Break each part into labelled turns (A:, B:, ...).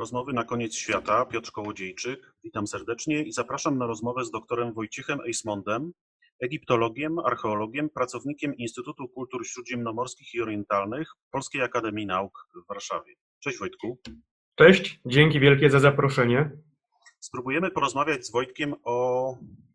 A: Rozmowy na koniec świata. Piotr Kołodziejczyk. Witam serdecznie i zapraszam na rozmowę z doktorem Wojciechem Eismondem, egiptologiem, archeologiem, pracownikiem Instytutu Kultur Śródziemnomorskich i Orientalnych Polskiej Akademii Nauk w Warszawie. Cześć Wojtku.
B: Cześć, dzięki wielkie za zaproszenie.
A: Spróbujemy porozmawiać z Wojtkiem o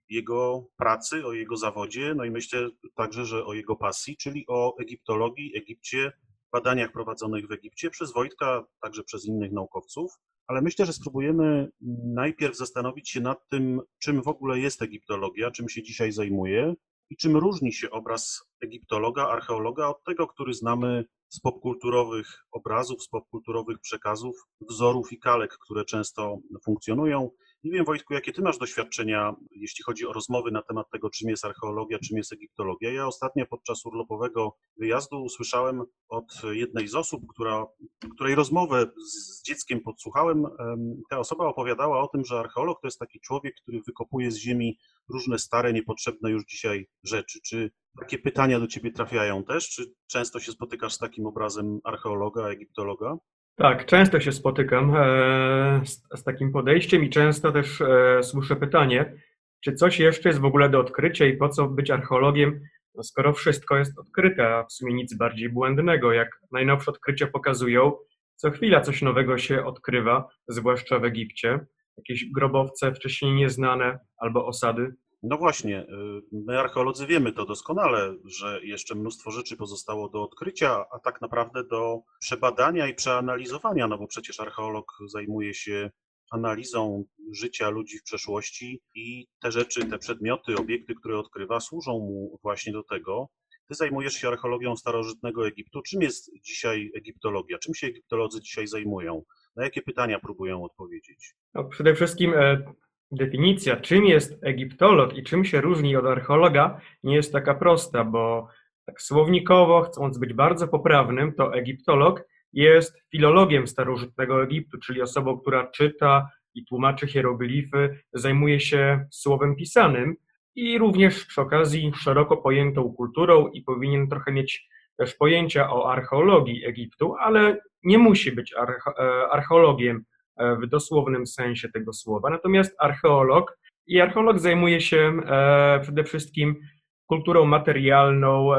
A: jego pracy, o jego zawodzie, no i myślę także, że o jego pasji, czyli o egiptologii, Egipcie, badaniach prowadzonych w Egipcie przez Wojtka, także przez innych naukowców. Ale myślę, że spróbujemy najpierw zastanowić się nad tym, czym w ogóle jest egiptologia, czym się dzisiaj zajmuje i czym różni się obraz egiptologa, archeologa od tego, który znamy z popkulturowych obrazów, z popkulturowych przekazów, wzorów i kalek, które często funkcjonują. Nie wiem, Wojtku, jakie ty masz doświadczenia, jeśli chodzi o rozmowy na temat tego, czym jest archeologia, czym jest egiptologia. Ja ostatnio podczas urlopowego wyjazdu usłyszałem od jednej z osób, która, której rozmowę z dzieckiem podsłuchałem. Ta osoba opowiadała o tym, że archeolog to jest taki człowiek, który wykopuje z ziemi różne stare, niepotrzebne już dzisiaj rzeczy. Czy takie pytania do ciebie trafiają też? Czy często się spotykasz z takim obrazem archeologa, egiptologa?
B: Tak, często się spotykam e, z, z, takim podejściem i często też e, słyszę pytanie, czy coś jeszcze jest w ogóle do odkrycia i po co być archeologiem, no skoro wszystko jest odkryte, a w sumie nic bardziej błędnego, jak najnowsze odkrycia pokazują, co chwila coś nowego się odkrywa, zwłaszcza w Egipcie, jakieś grobowce wcześniej nieznane albo osady.
A: No właśnie, y, my archeolodzy wiemy to doskonale, że jeszcze mnóstwo rzeczy pozostało do odkrycia, a tak naprawdę do przebadania i przeanalizowania, no bo przecież archeolog zajmuje się analizą życia ludzi w przeszłości i te rzeczy, te przedmioty, obiekty, które odkrywa, służą mu właśnie do tego. Ty zajmujesz się archeologią starożytnego Egiptu. Czym jest dzisiaj egiptologia? Czym się egiptolodzy dzisiaj zajmują? Na jakie pytania próbują odpowiedzieć?
B: No, przede wszystkim e, definicja, czym jest egiptolog i czym się różni od archeologa, nie jest taka prosta, bo tak słownikowo, chcąc być bardzo poprawnym, to egiptolog jest filologiem starożytnego Egiptu, czyli osobą, która czyta i tłumaczy hieroglify, zajmuje się słowem pisanym i również przy okazji szeroko pojętą kulturą i powinien trochę mieć też pojęcia o archeologii Egiptu, ale nie musi być e, archeologiem w dosłownym sensie tego słowa. Natomiast archeolog i archeolog zajmuje się e, przede wszystkim kulturą materialną,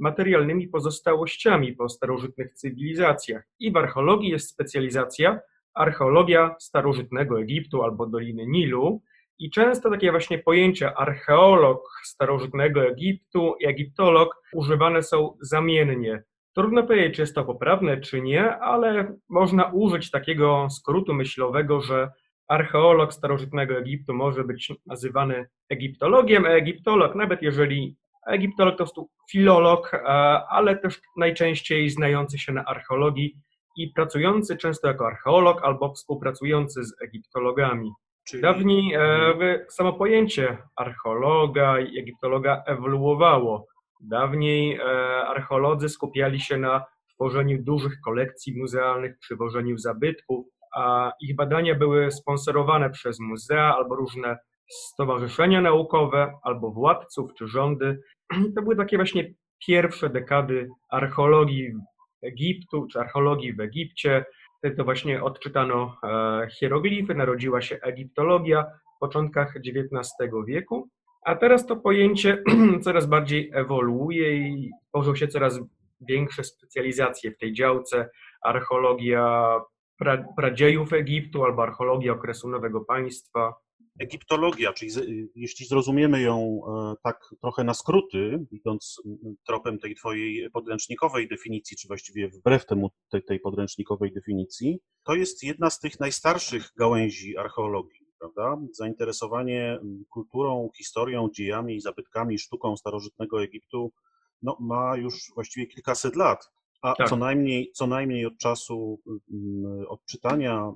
B: materialnymi pozostałościami po starożytnych cywilizacjach. I w archeologii jest specjalizacja archeologia starożytnego Egiptu albo Doliny Nilu. I często takie właśnie pojęcia archeolog starożytnego Egiptu i egiptolog używane są zamiennie. Trudno powiedzieć, czy jest to poprawne, czy nie, ale można użyć takiego skrótu myślowego, że archeolog starożytnego Egiptu może być nazywany egiptologiem, a egiptolog, nawet jeżeli egiptolog to prostu filolog, e, ale też najczęściej znający się na archeologii i pracujący często jako archeolog albo współpracujący z egiptologami. Czyli... Dawniej e, samo pojęcie archeologa i egiptologa ewoluowało. Dawniej e, archeolodzy skupiali się na tworzeniu dużych kolekcji muzealnych, przywożeniu zabytków, a ich badania były sponsorowane przez muzea albo różne stowarzyszenia naukowe, albo władców czy rządy. To były takie właśnie pierwsze dekady archeologii Egiptu czy archeologii w Egipcie. Wtedy to właśnie odczytano e, hieroglify, narodziła się egiptologia w początkach XIX wieku. A teraz to pojęcie coraz bardziej ewoluuje i tworzą się coraz większe specjalizacje w tej działce. Archeologia pra, pradziejów Egiptu albo archeologia okresu Nowego Państwa.
A: Egiptologia, czyli jeśli zrozumiemy ją e, tak trochę na skróty, idąc tropem tej twojej podręcznikowej definicji, czy właściwie wbrew temu tej, tej podręcznikowej definicji, to jest jedna z tych najstarszych gałęzi archeologii prawda? Zainteresowanie kulturą, historią, dziejami, zabytkami, sztuką starożytnego Egiptu no, ma już właściwie kilkaset lat, a tak. co, najmniej, co najmniej od czasu odczytania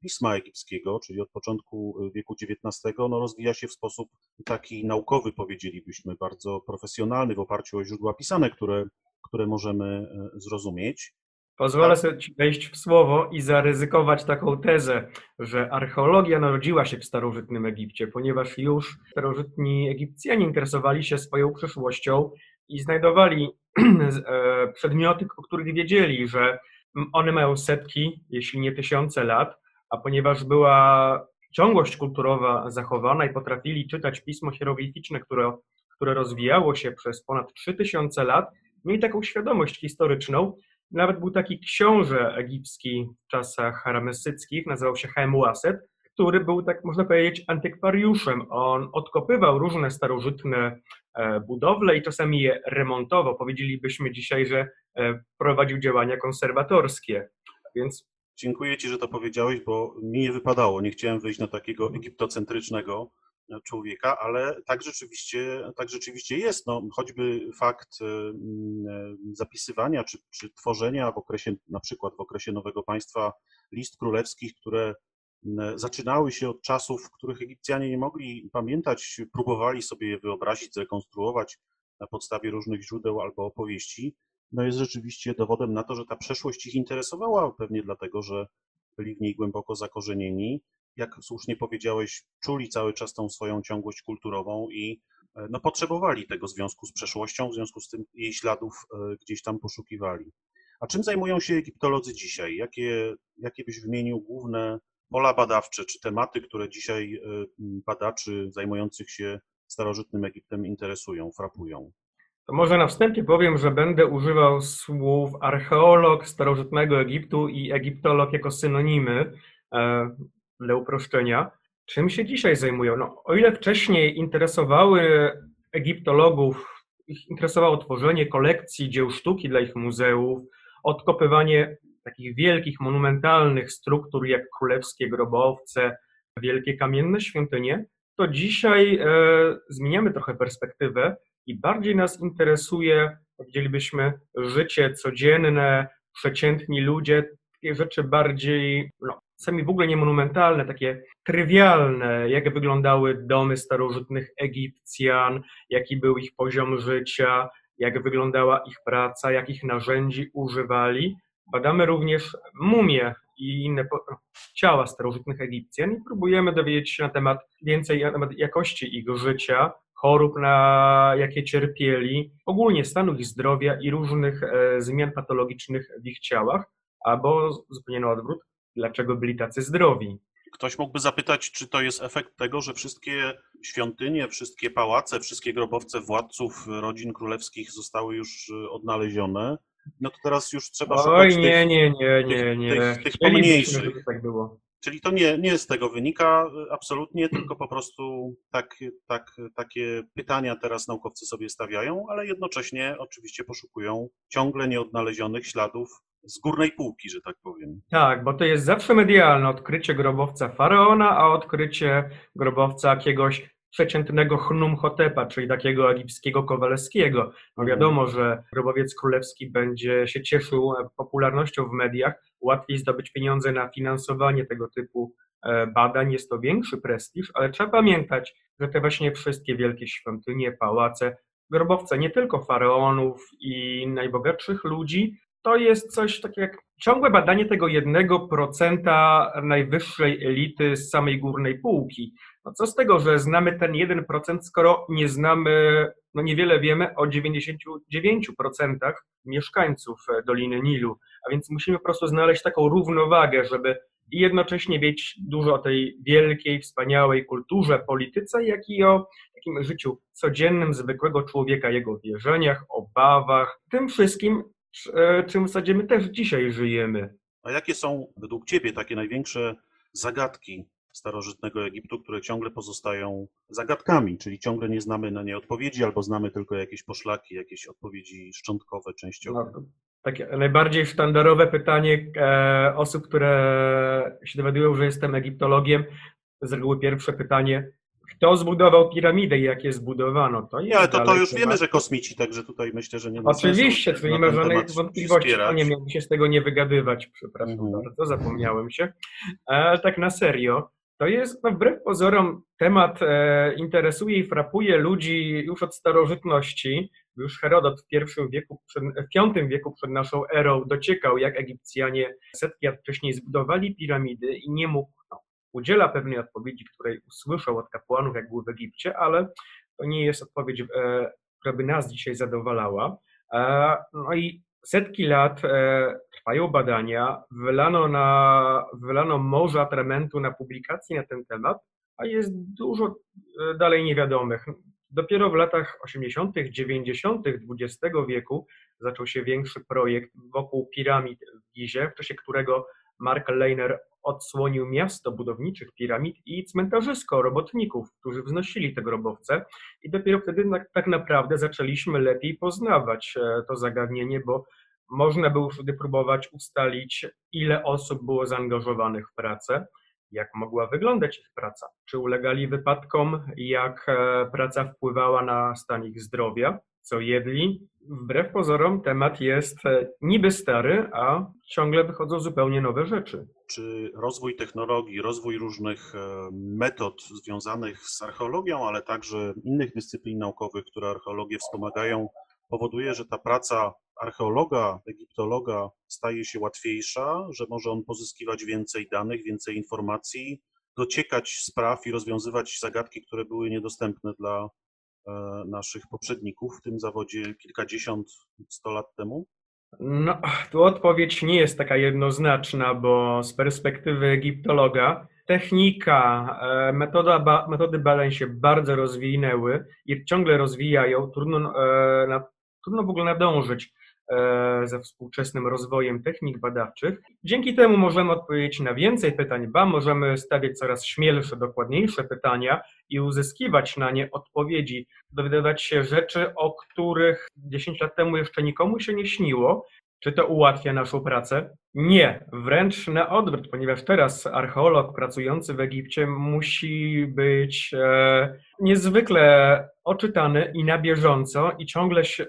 A: pisma egipskiego, czyli od początku wieku XIX, no, rozwija się w sposób taki naukowy, powiedzielibyśmy, bardzo profesjonalny, w oparciu o źródła pisane, które, które możemy e, zrozumieć.
B: Pozwolę sobie ci wejść w słowo i zaryzykować taką tezę, że archeologia narodziła się w starożytnym Egipcie, ponieważ już starożytni Egipcjanie interesowali się swoją przeszłością i znajdowali e, przedmioty, o których wiedzieli, że one mają setki, jeśli nie tysiące lat, a ponieważ była ciągłość kulturowa zachowana i potrafili czytać pismo hieroglificzne, które, które rozwijało się przez ponad 3000 lat, mieli taką świadomość historyczną. Nawet był taki książę egipski w czasach ramesyckich, nazywał się Haemwaset, który był, tak można powiedzieć, antykwariuszem. On odkopywał różne starożytne e, budowle i czasami je remontował. Powiedzielibyśmy dzisiaj, że e, prowadził działania konserwatorskie. Więc
A: Dziękuję Ci, że to powiedziałeś, bo mi nie wypadało. Nie chciałem wyjść na takiego egiptocentrycznego człowieka, ale tak rzeczywiście, tak rzeczywiście jest. No, choćby fakt zapisywania czy, czy tworzenia w okresie, na przykład w okresie Nowego Państwa list królewskich, które zaczynały się od czasów, których Egipcjanie nie mogli pamiętać, próbowali sobie je wyobrazić, zrekonstruować na podstawie różnych źródeł albo opowieści, no jest rzeczywiście dowodem na to, że ta przeszłość ich interesowała, pewnie dlatego, że byli w niej głęboko zakorzenieni. Jak słusznie powiedziałeś, czuli cały czas tą swoją ciągłość kulturową i no, potrzebowali tego związku z przeszłością, w związku z tym jej śladów e, gdzieś tam poszukiwali. A czym zajmują się egiptolodzy dzisiaj? Jakie, jakie byś wymienił główne pola badawcze czy tematy, które dzisiaj y, badaczy zajmujących się starożytnym Egiptem interesują, frapują?
B: To może na wstępie powiem, że będę używał słów archeolog starożytnego Egiptu i egiptolog jako synonimy e, dla uproszczenia. Czym się dzisiaj zajmują? No, o ile wcześniej interesowały egiptologów, ich interesowało tworzenie kolekcji dzieł sztuki dla ich muzeów, odkopywanie takich wielkich, monumentalnych struktur jak królewskie grobowce, wielkie kamienne świątynie, to dzisiaj e, zmieniamy trochę perspektywę i bardziej nas interesuje, powiedzielibyśmy, życie codzienne, przeciętni ludzie, takie rzeczy bardziej, no, sami w ogóle nie monumentalne, takie trywialne, jak wyglądały domy starożytnych Egipcjan, jaki był ich poziom życia, jak wyglądała ich praca, jakich narzędzi używali. Badamy również mumie i inne ciała starożytnych Egipcjan i próbujemy dowiedzieć się na temat więcej na temat jakości ich życia, chorób, na jakie cierpieli, ogólnie stanu ich zdrowia i różnych e, zmian patologicznych w ich ciałach, albo zupełnie na odwrót, dlaczego byli tacy zdrowi.
A: Ktoś mógłby zapytać, czy to jest efekt tego, że wszystkie świątynie, wszystkie pałace, wszystkie grobowce władców rodzin królewskich zostały już e, odnalezione, no to teraz już trzeba
B: Oj,
A: szukać
B: nie,
A: tych,
B: nie, nie, nie, nie.
A: tych, tych pomniejszych.
B: żeby tak było.
A: Czyli to nie, nie z tego wynika absolutnie, tylko po prostu tak, tak, takie pytania teraz naukowcy sobie stawiają, ale jednocześnie oczywiście poszukują ciągle nieodnalezionych śladów z górnej półki, że tak powiem.
B: Tak, bo to jest zawsze medialne odkrycie grobowca faraona, a odkrycie grobowca jakiegoś przeciętnego Chnumhotepa, czyli takiego egipskiego Kowalskiego. No wiadomo, że grobowiec królewski będzie się cieszył popularnością w mediach, łatwiej zdobyć pieniądze na finansowanie tego typu e, badań, jest to większy prestiż, ale trzeba pamiętać, że te właśnie wszystkie wielkie świątynie, pałace, grobowce nie tylko faraonów i najbogatszych ludzi, to jest coś takiego jak ciągłe badanie tego jednego procenta najwyższej elity z samej górnej półki. No co z tego, że znamy ten 1%, skoro nie znamy, no niewiele wiemy o 99% mieszkańców e, Doliny Nilu, a więc musimy po prostu znaleźć taką równowagę, żeby i jednocześnie wiedzieć dużo o tej wielkiej, wspaniałej kulturze, polityce, jak i o takim życiu codziennym, zwykłego człowieka, jego wierzeniach, obawach, tym wszystkim, czym w zasadzie my też dzisiaj żyjemy.
A: A jakie są według Ciebie takie największe zagadki starożytnego Egiptu, które ciągle pozostają zagadkami, czyli ciągle nie znamy na nie odpowiedzi, albo znamy tylko jakieś poszlaki, jakieś odpowiedzi szczątkowe, częściowe.
B: No, takie najbardziej sztandarowe pytanie e, osób, które się dowiadują, że jestem egiptologiem, z reguły pierwsze pytanie, kto zbudował piramidę i jak je zbudowano?
A: To nie, ale to, to już temat. wiemy, że kosmici, także tutaj myślę, że nie ma
B: Oczywiście, tu nie ma żadnej wątpliwości. No nie miałem się z tego nie wygadywać, przepraszam mhm. bardzo, zapomniałem się. Ale tak na serio, to jest, no wbrew pozorom, temat e, interesuje i frapuje ludzi już od starożytności. Już Herodot w pierwszym wieku, przed, w V wieku przed naszą erą dociekał, jak Egipcjanie setki lat wcześniej zbudowali piramidy i nie mógł, udziela pewnej odpowiedzi, której usłyszał od kapłanów, jak był w Egipcie, ale to nie jest odpowiedź, e, która by nas dzisiaj zadowalała. E, no i setki lat e, trwają badania, wylano, na, wylano morze atramentu na publikacje na ten temat, a jest dużo dalej niewiadomych. Dopiero w latach 80., 90. XX wieku zaczął się większy projekt wokół piramid w Gizie, w czasie którego Mark Leiner odsłonił miasto budowniczych piramid i cmentarzysko robotników, którzy wznosili te grobowce. I dopiero wtedy tak naprawdę zaczęliśmy lepiej poznawać e, to zagadnienie, bo można było wtedy próbować ustalić, ile osób było zaangażowanych w pracę, jak mogła wyglądać ich praca, czy ulegali wypadkom, jak e, praca wpływała na stan ich zdrowia, co jedli. Wbrew pozorom temat jest e, niby stary, a ciągle wychodzą zupełnie nowe rzeczy.
A: Czy rozwój technologii, rozwój różnych e, metod związanych z archeologią, ale także innych dyscyplin naukowych, które archeologię wspomagają, powoduje, że ta praca archeologa, egiptologa staje się łatwiejsza, że może on pozyskiwać więcej danych, więcej informacji, dociekać spraw i rozwiązywać zagadki, które były niedostępne dla naszych poprzedników w tym zawodzie kilkadziesiąt, sto lat temu?
B: No, tu odpowiedź nie jest taka jednoznaczna, bo z perspektywy egiptologa technika, e, metoda, metody badań się bardzo rozwinęły i ciągle rozwijają. Trudno, e, trudno w ogóle nadążyć E, ze współczesnym rozwojem technik badawczych. Dzięki temu możemy odpowiedzieć na więcej pytań, ba możemy stawiać coraz śmielsze, dokładniejsze pytania i uzyskiwać na nie odpowiedzi, dowiadywać się rzeczy, o których 10 lat temu jeszcze nikomu się nie śniło. Czy to ułatwia naszą pracę? Nie, wręcz na odwrót, ponieważ teraz archeolog pracujący w Egipcie musi być e, niezwykle oczytany i na bieżąco i ciągle się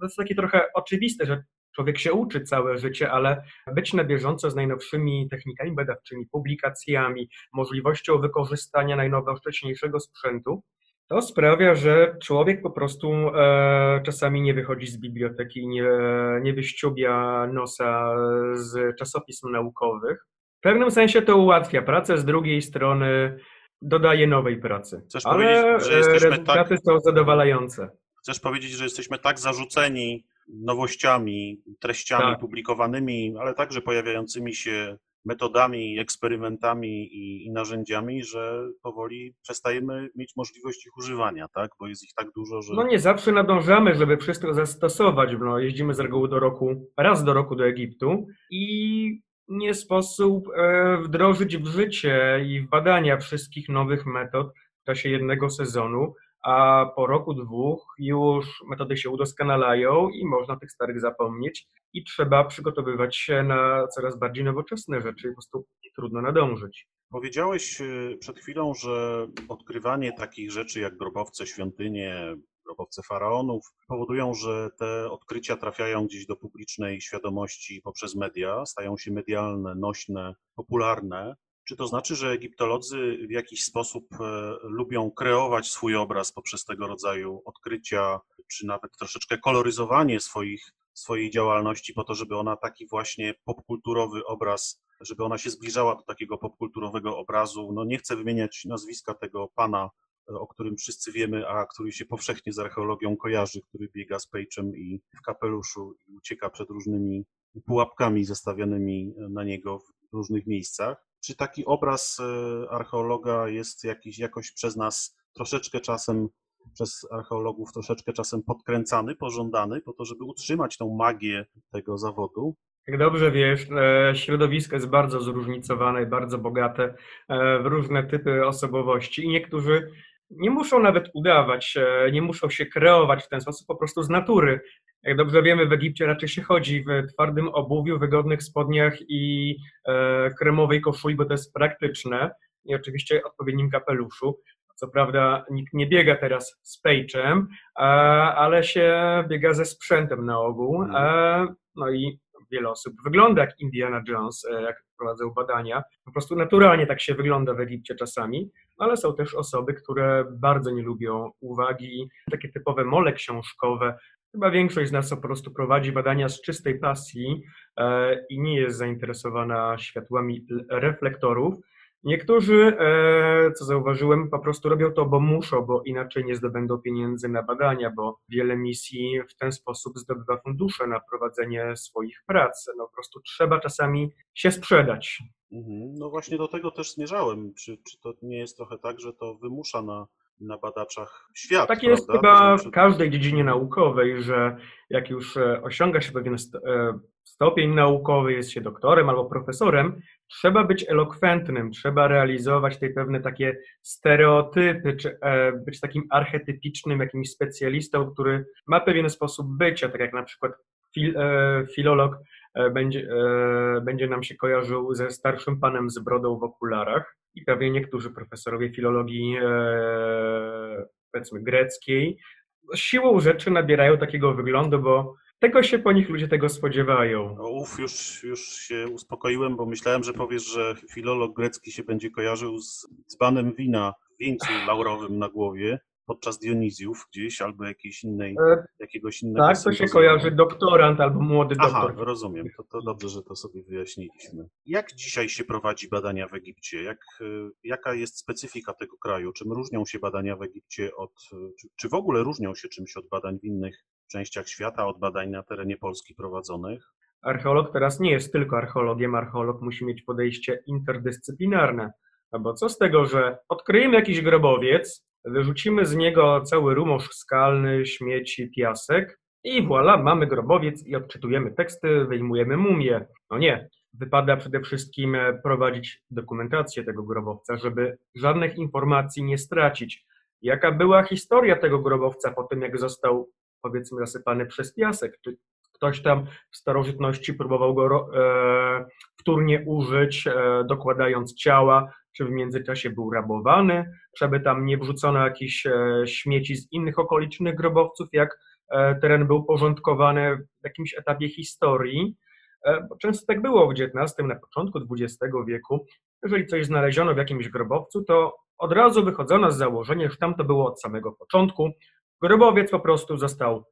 B: to jest takie trochę oczywiste, że człowiek się uczy całe życie, ale być na bieżąco z najnowszymi technikami badawczymi, publikacjami, możliwością wykorzystania najnowocześniejszego sprzętu, to sprawia, że człowiek po prostu e, czasami nie wychodzi z biblioteki, nie, nie wyściubia nosa z czasopism naukowych. W pewnym sensie to ułatwia pracę, z drugiej strony dodaje nowej pracy.
A: Chcesz
B: ale
A: że jesteśmy
B: rezultaty
A: tak...
B: są zadowalające.
A: Chcesz powiedzieć, że jesteśmy tak zarzuceni nowościami, treściami
B: tak.
A: publikowanymi, ale także pojawiającymi się metodami, eksperymentami i, i, narzędziami, że powoli przestajemy mieć możliwość ich używania, tak? Bo jest ich tak dużo, że.
B: No nie zawsze nadążamy, żeby wszystko zastosować. No, jeździmy z reguły do roku, raz do roku do Egiptu i nie sposób e, wdrożyć w życie i w badania wszystkich nowych metod w czasie jednego sezonu a po roku, dwóch już metody się udoskonalają i można tych starych zapomnieć i trzeba przygotowywać się na coraz bardziej nowoczesne rzeczy, po prostu trudno nadążyć.
A: Powiedziałeś y, przed chwilą, że odkrywanie takich rzeczy jak grobowce, świątynie, grobowce faraonów powodują, że te odkrycia trafiają gdzieś do publicznej świadomości poprzez media, stają się medialne, nośne, popularne. Czy to znaczy, że egiptolodzy w jakiś sposób e, lubią kreować swój obraz poprzez tego rodzaju odkrycia, czy nawet troszeczkę koloryzowanie swoich, swojej działalności po to, żeby ona taki właśnie popkulturowy obraz, żeby ona się zbliżała do takiego popkulturowego obrazu? No nie chcę wymieniać nazwiska tego pana, e, o którym wszyscy wiemy, a który się powszechnie z archeologią kojarzy, który biega z pejczem i w kapeluszu i ucieka przed różnymi pułapkami zastawionymi na niego w różnych miejscach. Czy taki obraz e, archeologa jest jakiś, jakoś przez nas troszeczkę czasem, przez archeologów troszeczkę czasem podkręcany, pożądany, po to, żeby utrzymać tą magię tego zawodu?
B: Jak dobrze wiesz, e, środowisko jest bardzo zróżnicowane i bardzo bogate e, w różne typy osobowości i niektórzy nie muszą nawet udawać, nie muszą się kreować w ten sposób, po prostu z natury. Jak dobrze wiemy, w Egipcie raczej się chodzi w twardym obuwiu, wygodnych spodniach i e, kremowej koszuli, bo to jest praktyczne i oczywiście odpowiednim kapeluszu. Co prawda nikt nie biega teraz z pejczem, ale się biega ze sprzętem na ogół. E, no i wiele osób wygląda jak Indiana Jones, e, jak prowadzą badania. Po prostu naturalnie tak się wygląda w Egipcie czasami, ale są też osoby, które bardzo nie lubią uwagi, takie typowe mole książkowe. Chyba większość z nas po prostu prowadzi badania z czystej pasji e, i nie jest zainteresowana światłami reflektorów. Niektórzy, e, co zauważyłem, po prostu robią to, bo muszą, bo inaczej nie zdobędą pieniędzy na badania, bo wiele misji w ten sposób zdobywa fundusze na prowadzenie swoich prac. No po prostu trzeba czasami się sprzedać.
A: Mhm. No właśnie do tego też zmierzałem. Czy, czy to nie jest trochę tak, że to wymusza na, na badaczach świat?
B: Tak jest
A: prawda?
B: chyba w każdej dziedzinie naukowej, że jak już e, osiąga się pewien e, stopień naukowy, jest się doktorem albo profesorem, trzeba być elokwentnym, trzeba realizować te pewne takie stereotypy, czy e, być takim archetypicznym jakimś specjalistą, który ma pewien sposób bycia, tak jak na przykład fil, filolog będzie, będzie nam się kojarzył ze starszym panem z brodą w okularach i pewnie niektórzy profesorowie filologii e, powiedzmy greckiej siłą rzeczy nabierają takiego wyglądu, bo tego się po nich ludzie tego spodziewają.
A: No, uf, już, już się uspokoiłem, bo myślałem, że powiesz, że filolog grecki się będzie kojarzył z dzbanem wina wieńcu laurowym na głowie podczas Dionizjów gdzieś albo jakiejś innej,
B: E,
A: jakiegoś innego
B: Tak, to się kojarzy doktorant albo młody
A: Aha,
B: doktor.
A: rozumiem. To, to dobrze, że to sobie wyjaśniliśmy. Jak dzisiaj się prowadzi badania w Egipcie? Jak, y, jaka jest specyfika tego kraju? Czym różnią się badania w Egipcie od, y, czy, czy w ogóle różnią się czymś od badań w innych częściach świata, od badań na terenie Polski prowadzonych?
B: Archeolog teraz nie jest tylko archeologiem, archeolog musi mieć podejście interdyscyplinarne. No bo co z tego, że odkryjemy jakiś grobowiec, wyrzucimy z niego cały rumosz skalny, śmieci, piasek i voilà, mamy grobowiec i odczytujemy teksty, wyjmujemy mumię. No nie, wypada przede wszystkim e, prowadzić dokumentację tego grobowca, żeby żadnych informacji nie stracić. Jaka była historia tego grobowca po tym, jak został, powiedzmy, zasypany przez piasek? Czy ktoś tam w starożytności próbował go e, wtórnie użyć, e, dokładając ciała, czy w międzyczasie był rabowany, żeby tam nie wrzucono jakichś e, śmieci z innych okolicznych grobowców, jak e, teren był porządkowany w jakimś etapie historii. E, Bo często tak było w XIX, na początku XX wieku. Jeżeli coś znaleziono w jakimś grobowcu, to od razu wychodzono z założenia, że tam to było od samego początku. Grobowiec po prostu został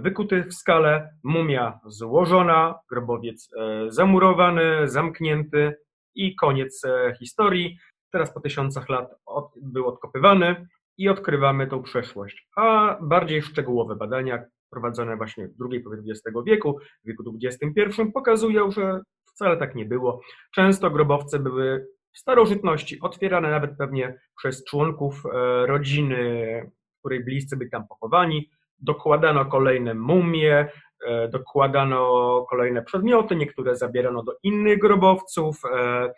B: wykuty w skale, mumia złożona, grobowiec zamurowany, zamknięty i koniec e, historii. Teraz po tysiącach lat od, był odkopywany i odkrywamy tą przeszłość. A bardziej szczegółowe badania prowadzone właśnie w drugiej połowie XX wieku, w wieku XXI pokazują, że wcale tak nie było. Często grobowce były w starożytności otwierane nawet pewnie przez członków e, rodziny, której bliscy byli tam pochowani. Dokładano kolejne mumie, dokładano kolejne przedmioty, niektóre zabierano do innych grobowców. e,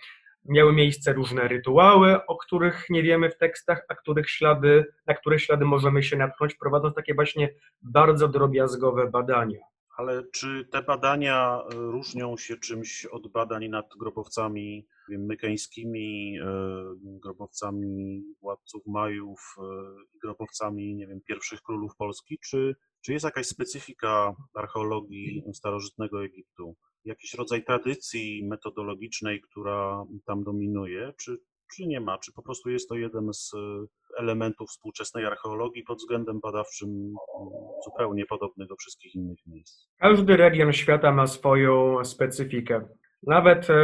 B: Miały miejsce różne rytuały, o których nie wiemy w tekstach, a których ślady, na których ślady możemy się natknąć, prowadząc takie właśnie bardzo drobiazgowe badania.
A: Ale czy te badania y, różnią się czymś od badań nad grobowcami wiem, mykeńskimi, y, grobowcami władców Majów, y, i grobowcami, nie wiem, pierwszych królów Polski? Czy, czy jest jakaś specyfika archeologii starożytnego Egiptu? Jakiś rodzaj tradycji metodologicznej, która tam dominuje? Czy, czy nie ma? Czy po prostu jest to jeden z elementów współczesnej archeologii pod względem badawczym zupełnie podobny do wszystkich innych miejsc?
B: Każdy region świata ma swoją specyfikę. Nawet e,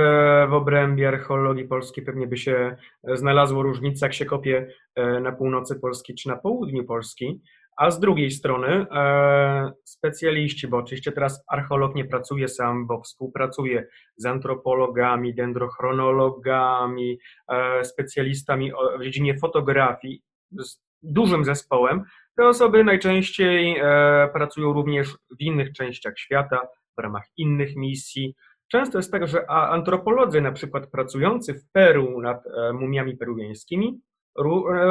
B: w obrębie archeologii polskiej pewnie by się znalazło różnica, jak się kopie e, na północy Polski czy na południu Polski. A z drugiej strony e, specjaliści, bo oczywiście teraz archeolog nie pracuje sam, bo współpracuje z antropologami, dendrochronologami, e, specjalistami w dziedzinie fotografii, z dużym zespołem. Te osoby najczęściej e, pracują również w innych częściach świata, w ramach innych misji. Często jest tak, że antropolodzy, na przykład pracujący w Peru nad e, mumiami peruwiańskimi,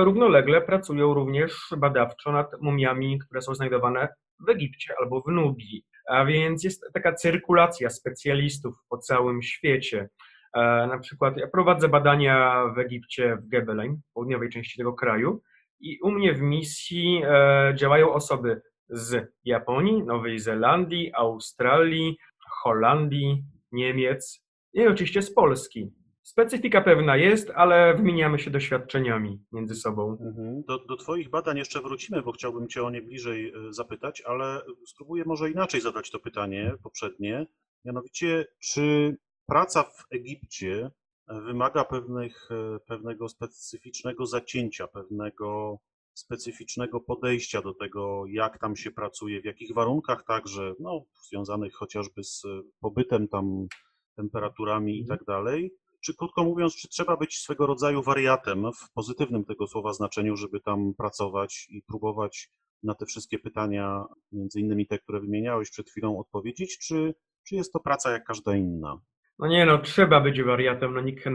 B: równolegle pracują również badawczo nad mumiami, które są znajdowane w Egipcie albo w Nubii. A więc jest taka cyrkulacja specjalistów po całym świecie. E, Na przykład ja prowadzę badania w Egipcie, w Gebelein, w południowej części tego kraju, i u mnie w misji e, działają osoby z Japonii, Nowej Zelandii, Australii, Holandii, Niemiec i oczywiście z Polski. Specyfika pewna jest, ale wymieniamy się doświadczeniami między sobą.
A: Mhm. Do, do Twoich badań jeszcze wrócimy, bo chciałbym Cię o nie bliżej e, zapytać, ale spróbuję może inaczej zadać to pytanie poprzednie. Mianowicie, czy praca w Egipcie wymaga pewnych, e, pewnego specyficznego zacięcia, pewnego specyficznego podejścia do tego, jak tam się pracuje, w jakich warunkach także, no, związanych chociażby z pobytem tam, temperaturami i tak dalej. Czy krótko mówiąc, czy trzeba być swego rodzaju wariatem w pozytywnym tego słowa znaczeniu, żeby tam pracować i próbować na te wszystkie pytania, między innymi te, które wymieniałeś przed chwilą, odpowiedzieć, czy, czy jest to praca jak każda inna?
B: No nie no, trzeba być wariatem, no nikt, e,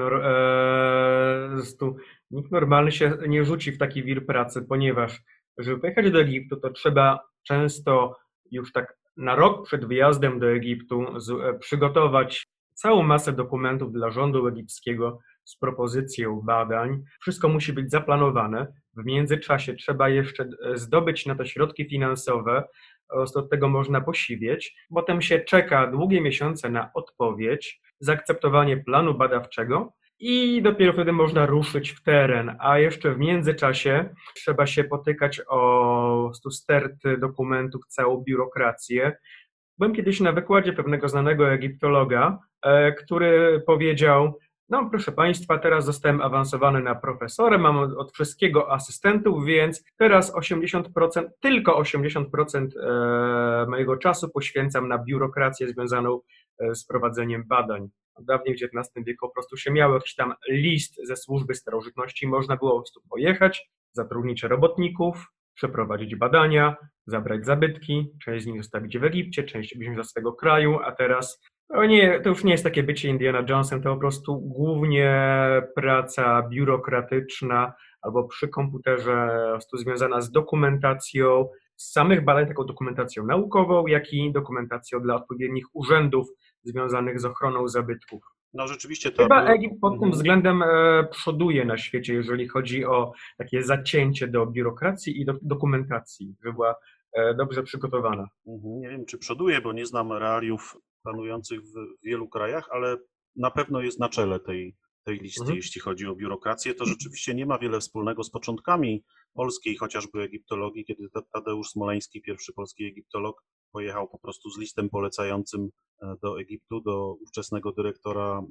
B: tu, nikt normalny się nie rzuci w taki wir pracy, ponieważ żeby pojechać do Egiptu, to trzeba często już tak na rok przed wyjazdem do Egiptu e, przygotować całą masę dokumentów dla rządu egipskiego z propozycją badań. Wszystko musi być zaplanowane. W międzyczasie trzeba jeszcze e, zdobyć na to środki finansowe, od tego można posiwieć. Potem się czeka długie miesiące na odpowiedź, zaakceptowanie planu badawczego i dopiero wtedy można ruszyć w teren, a jeszcze w międzyczasie trzeba się potykać o sterty dokumentów, całą biurokrację. Byłem kiedyś na wykładzie pewnego znanego egiptologa, e, który powiedział, no, proszę Państwa, teraz zostałem awansowany na profesora, mam od wszystkiego asystentów, więc teraz 80%, tylko 80% e, mojego czasu poświęcam na biurokrację związaną e, z prowadzeniem badań. Dawniej w XIX wieku po prostu się miał jakiś tam list ze służby starożytności, można było po prostu pojechać, zatrudnić robotników, przeprowadzić badania, zabrać zabytki, część z nich zostawić w Egipcie, część wziąć do swego kraju, a teraz to, nie, to już nie jest takie bycie Indiana Jonesem, to po prostu głównie praca biurokratyczna albo przy komputerze po prostu związana z dokumentacją, z samych badań, taką dokumentacją naukową, jak i dokumentacją dla odpowiednich urzędów związanych z ochroną zabytków.
A: No rzeczywiście to.
B: Chyba Egipt pod tym mhm. względem e, przoduje na świecie, jeżeli chodzi o takie zacięcie do biurokracji i do dokumentacji, żeby była e, dobrze przygotowana.
A: Mhm. Nie wiem, czy przoduje, bo nie znam realiów panujących w wielu krajach, ale na pewno jest na czele tej, tej listy, mhm. jeśli chodzi o biurokrację. To rzeczywiście nie ma wiele wspólnego z początkami polskiej chociażby egiptologii, kiedy Tadeusz Smoleński, pierwszy polski egiptolog, pojechał po prostu z listem polecającym e, do Egiptu, do ówczesnego dyrektora e,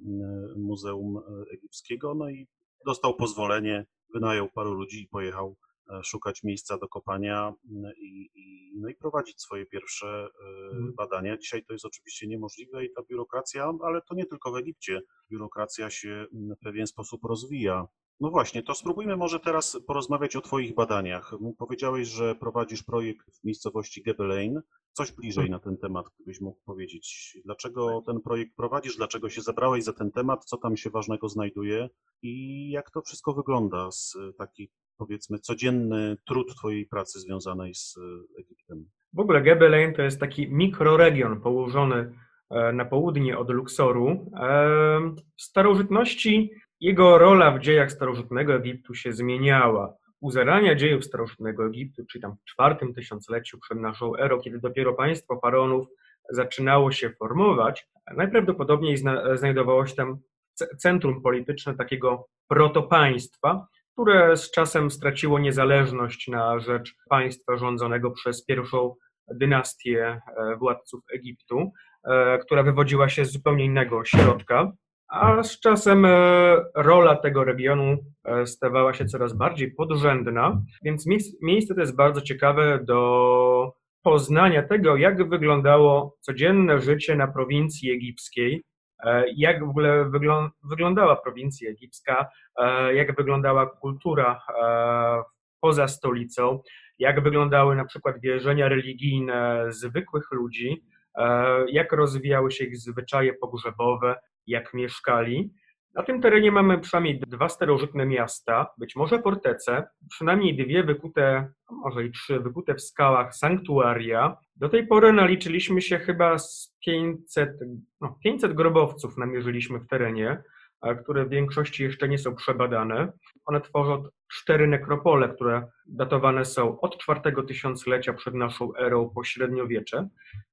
A: Muzeum e, Egipskiego, no i dostał pozwolenie, wynajął paru ludzi i pojechał szukać miejsca do kopania mm, i, i, no i prowadzić swoje pierwsze mhm. badania. Dzisiaj to jest oczywiście niemożliwe i ta biurokracja, ale to nie tylko w Egipcie, biurokracja się mm, w pewien sposób rozwija. No właśnie, to spróbujmy może teraz porozmawiać o Twoich badaniach. Powiedziałeś, że prowadzisz projekt w miejscowości Gebelein. Coś bliżej na ten temat, gdybyś mógł powiedzieć. Dlaczego ten projekt prowadzisz? Dlaczego się zabrałeś za ten temat? Co tam się ważnego znajduje? I jak to wszystko wygląda z taki powiedzmy codzienny trud Twojej pracy związanej z Egiptem?
B: W ogóle Gebelein to jest taki mikroregion położony e, na południe od Luksoru. E, w starożytności jego rola w dziejach starożytnego Egiptu się zmieniała. U zarania dziejów starożytnego Egiptu, czyli tam w czwartym tysiącleciu przed naszą erą, kiedy dopiero państwo faraonów zaczynało się formować, najprawdopodobniej znajdowało się tam centrum polityczne takiego protopaństwa, które z czasem straciło niezależność na rzecz państwa rządzonego przez pierwszą dynastię e, władców Egiptu, e, która wywodziła się z zupełnie innego środka a z czasem e, rola tego regionu e, stawała się coraz bardziej podrzędna, więc miejsce to jest bardzo ciekawe do poznania tego, jak wyglądało codzienne życie na prowincji egipskiej, e, jak w ogóle wyglądała prowincja egipska, jak wyglądała kultura poza stolicą, jak wyglądały na przykład wierzenia religijne zwykłych ludzi, jak rozwijały się ich zwyczaje pogrzebowe, jak mieszkali. Na tym terenie mamy przynajmniej dwa starożytne miasta, być może fortece, przynajmniej dwie wykute, może i trzy wykute w skałach sanktuaria. Do tej pory naliczyliśmy się chyba z 500, no 500 grobowców namierzyliśmy w terenie, które w większości jeszcze nie są przebadane. One tworzą cztery nekropole, które datowane są od czwartego tysiąclecia przed naszą erą po średniowiecze.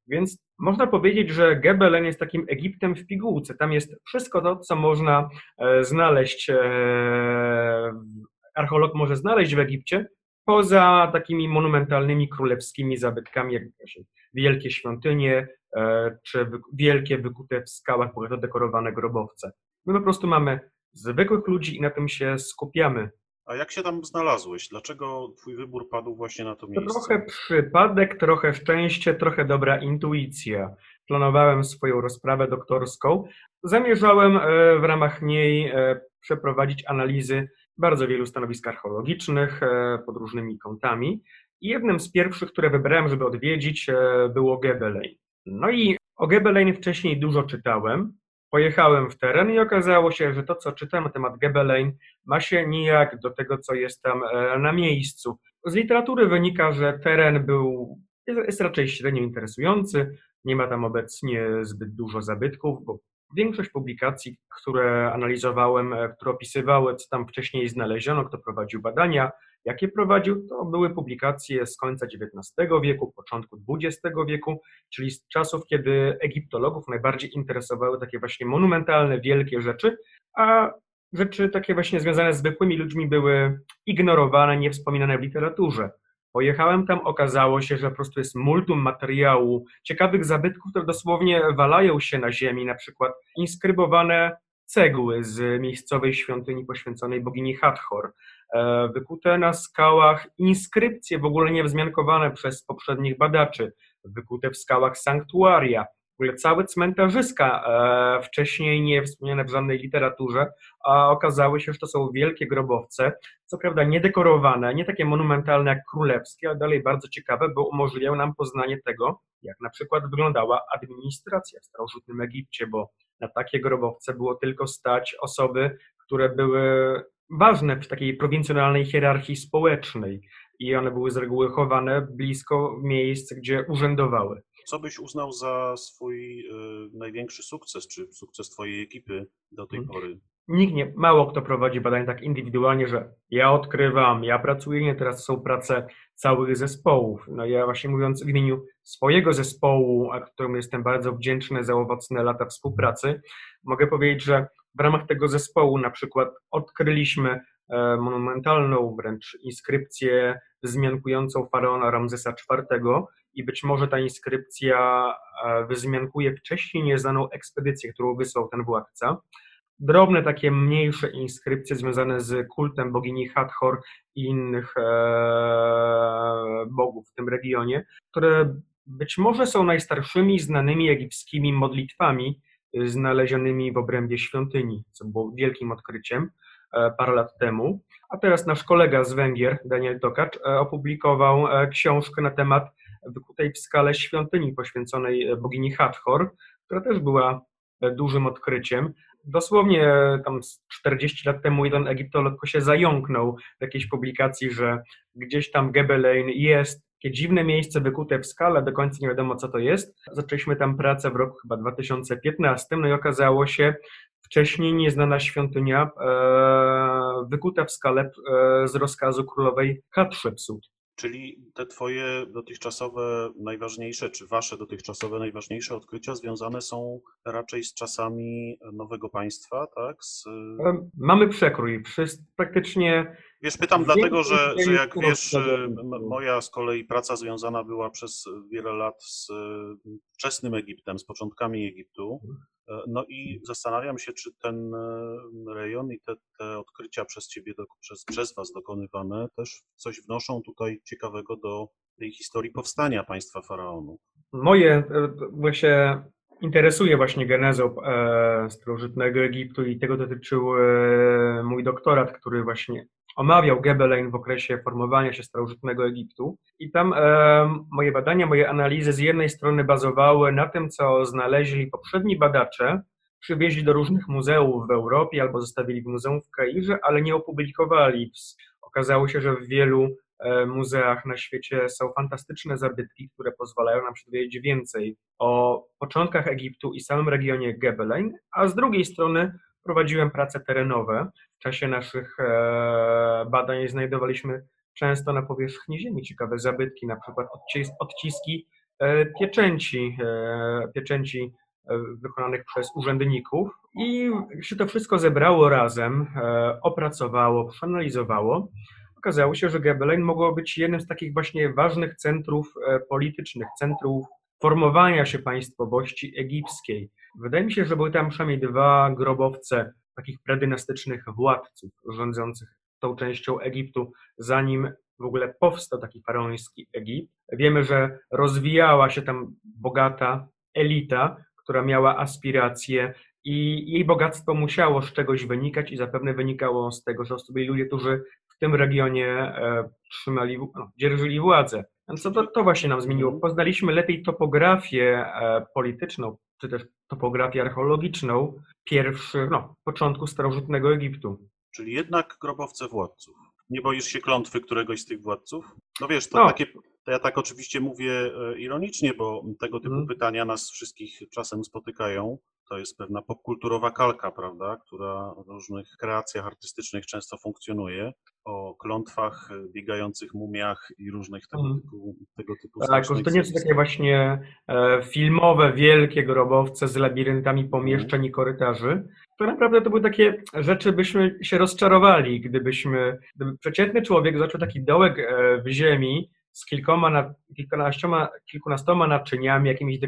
B: Więc można powiedzieć, że Gebelen jest takim Egiptem w pigułce. Tam jest wszystko to, co można e, znaleźć, e, archeolog może znaleźć w Egipcie, poza takimi monumentalnymi królewskimi zabytkami, jak wielkie świątynie, e, czy wielkie wykute w skałach bogato dekorowane grobowce. My po prostu mamy zwykłych ludzi i na tym się skupiamy.
A: A jak się tam znalazłeś? Dlaczego twój wybór padł właśnie na to miejsce?
B: trochę przypadek, trochę szczęście, trochę dobra intuicja. Planowałem swoją rozprawę doktorską. Zamierzałem e, w ramach niej e, przeprowadzić analizy bardzo wielu stanowisk archeologicznych e, pod różnymi kątami. I jednym z pierwszych, które wybrałem, żeby odwiedzić, było Gebelein. No i o Gebelein wcześniej dużo czytałem. Pojechałem w teren i okazało się, że to, co czytałem na temat Gebelein, ma się nijak do tego, co jest tam e, na miejscu. Z literatury wynika, że teren był, jest raczej średnio interesujący, nie ma tam obecnie zbyt dużo zabytków, bo większość publikacji, które analizowałem, e, które opisywały, co tam wcześniej znaleziono, kto prowadził badania, jakie prowadził, to były publikacje z końca XIX wieku, początku XX wieku, czyli z czasów, kiedy egiptologów najbardziej interesowały takie właśnie monumentalne, wielkie rzeczy, a rzeczy takie właśnie związane z zwykłymi ludźmi były ignorowane, niewspominane w literaturze. Pojechałem tam, okazało się, że po prostu jest multum materiału, ciekawych zabytków, które dosłownie walają się na ziemi, na przykład inskrybowane cegły z miejscowej świątyni poświęconej bogini Hathor, wykute na skałach inskrypcje w ogóle niewzmiankowane przez poprzednich badaczy, wykute w skałach sanktuaria, w ogóle całe cmentarzyska, e, wcześniej nie wspomniane w żadnej literaturze, a okazały się, że to są wielkie grobowce, co prawda niedekorowane, nie takie monumentalne jak królewskie, ale dalej bardzo ciekawe, bo umożliwiają nam poznanie tego, jak na przykład wyglądała administracja w starożytnym Egipcie, bo na takie grobowce było tylko stać osoby, które były ważne w takiej prowincjonalnej hierarchii społecznej i one były z reguły chowane blisko miejsc, gdzie urzędowały.
A: Co byś uznał za swój y, największy sukces, czy sukces twojej ekipy do tej
B: Mhm.
A: pory?
B: Nikt nie, mało kto prowadzi badania tak indywidualnie, że ja odkrywam, ja pracuję, nie, teraz są prace całych zespołów. No ja właśnie mówiąc w imieniu swojego zespołu, a któremu jestem bardzo wdzięczny za owocne lata współpracy, mogę powiedzieć, że w ramach tego zespołu na przykład odkryliśmy e, monumentalną wręcz inskrypcję wzmiankującą faraona Ramzesa IV i być może ta inskrypcja e, wyzmiankuje wcześniej nieznaną ekspedycję, którą wysłał ten władca. Drobne, takie mniejsze inskrypcje związane z kultem bogini Hathor i innych e, bogów w tym regionie, które być może są najstarszymi znanymi egipskimi modlitwami znalezionymi w obrębie świątyni, co było wielkim odkryciem e, parę lat temu. A teraz nasz kolega z Węgier, Daniel Tokacz, e, opublikował e, książkę na temat wykutej w skale świątyni poświęconej bogini Hathor, która też była dużym odkryciem dosłownie tam z 40 lat temu jeden egiptolog się zająknął w jakiejś publikacji, że gdzieś tam Gebelein jest takie dziwne miejsce wykute w skale, do końca nie wiadomo co to jest. Zaczęliśmy tam pracę w roku chyba 2015, no i okazało się wcześniej nieznana świątynia e, wykuta w skale e, z rozkazu królowej Hatshepsut.
A: Czyli te twoje dotychczasowe najważniejsze, czy wasze dotychczasowe najważniejsze odkrycia związane są raczej z czasami nowego państwa, tak? Z,
B: E, Mamy przekrój, wszyscy, praktycznie
A: wiesz, pytam dlatego, że, że jak wiesz, moja z kolei praca związana była przez wiele lat z wczesnym Egiptem, z początkami Egiptu. E, No i zastanawiam się, czy ten e, rejon i te, te odkrycia przez ciebie, do, przez, przez was dokonywane też coś wnoszą tutaj ciekawego do tej historii powstania państwa faraonów.
B: Moje, e, bo się interesuje właśnie genezą e, starożytnego Egiptu i tego dotyczył e, mój doktorat, który właśnie omawiał Gebelein w okresie formowania się starożytnego Egiptu. I tam e, moje badania, moje analizy z jednej strony bazowały na tym, co znaleźli poprzedni badacze, przywieźli do różnych muzeów w Europie albo zostawili w muzeum w Kairze, ale nie opublikowali. Okazało się, że w wielu e, muzeach na świecie są fantastyczne zabytki, które pozwalają nam się dowiedzieć więcej o początkach Egiptu i samym regionie Gebelein, a z drugiej strony prowadziłem prace terenowe. W czasie naszych e, badań znajdowaliśmy często na powierzchni ziemi ciekawe zabytki, na przykład odcis- odciski e, pieczęci, e, pieczęci wykonanych przez urzędników i się to wszystko zebrało razem, opracowało, przeanalizowało. Okazało się, że Gebelein mogło być jednym z takich właśnie ważnych centrów politycznych, centrów formowania się państwowości egipskiej. Wydaje mi się, że były tam przynajmniej dwa grobowce takich predynastycznych władców rządzących tą częścią Egiptu, zanim w ogóle powstał taki faraoński Egipt. Wiemy, że rozwijała się tam bogata elita, która miała aspiracje i jej bogactwo musiało z czegoś wynikać i zapewne wynikało z tego, że byli ludzie, którzy w tym regionie e, trzymali, no, dzierżyli władzę. Więc to, to właśnie nam zmieniło. Poznaliśmy lepiej topografię e, polityczną, czy też topografię archeologiczną pierwszych, no, początku starożytnego Egiptu.
A: Czyli jednak grobowce władców. Nie boisz się klątwy któregoś z tych władców? No wiesz, to
B: No.
A: takie, to ja tak oczywiście mówię e, ironicznie, bo tego typu
B: Mhm.
A: pytania nas wszystkich czasem spotykają. To jest pewna popkulturowa kalka, prawda, która w różnych kreacjach artystycznych często funkcjonuje. O klątwach, biegających mumiach i różnych tego
B: Mhm.
A: typu, tego typu
B: Tak, to nie są takie właśnie e, filmowe, wielkie grobowce z labiryntami pomieszczeń i korytarzy. To naprawdę to były takie rzeczy, byśmy się rozczarowali, gdybyśmy, gdyby przeciętny człowiek zaczął taki dołek e, w ziemi z kilkoma, kilkunastoma naczyniami, jakimiś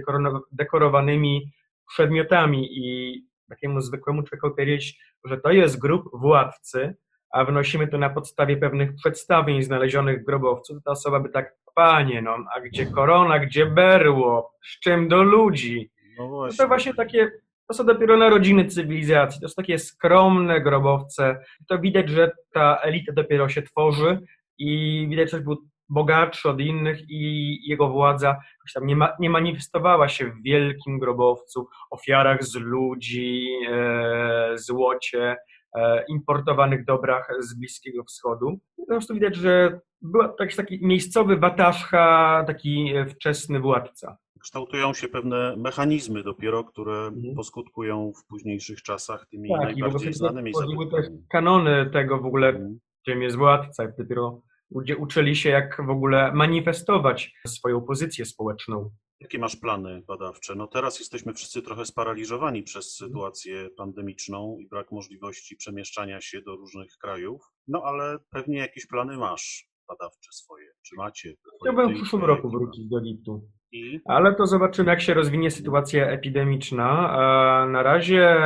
B: dekorowanymi przedmiotami i takiemu zwykłemu człowiekowi powiedzieć, że to jest grób władcy, a wnosimy to na podstawie pewnych przedstawień znalezionych w grobowcu, to ta osoba by tak, panie, no, a gdzie korona, gdzie berło, z czym do ludzi?
A: No właśnie.
B: to właśnie takie, to są dopiero narodziny cywilizacji, to są takie skromne grobowce. To widać, że ta elita dopiero się tworzy i widać, że był bogatszy od innych i jego władza nie, ma, nie manifestowała się w wielkim grobowcu, ofiarach z ludzi, e, złocie, e, importowanych dobrach z Bliskiego Wschodu. Po prostu widać, że był taki, taki miejscowy wataszka, taki e, wczesny władca.
A: Kształtują się pewne mechanizmy dopiero, które
B: Mhm.
A: poskutkują w późniejszych czasach tymi
B: Tak, i
A: najbardziej
B: wtedy
A: znanymi zabytkami.
B: kanony tego w ogóle,
A: Mhm.
B: czym jest władca. i Dopiero ludzie uczyli się, jak w ogóle manifestować swoją pozycję społeczną.
A: Jakie masz plany badawcze? No teraz jesteśmy wszyscy trochę sparaliżowani przez sytuację pandemiczną i brak możliwości przemieszczania się do różnych krajów, no ale pewnie jakieś plany masz badawcze swoje. Czy macie?
B: Chciałbym
A: Ty
B: w przyszłym roku wrócić do Egiptu.
A: I
B: Ale to zobaczymy, jak się rozwinie sytuacja epidemiczna. A Na razie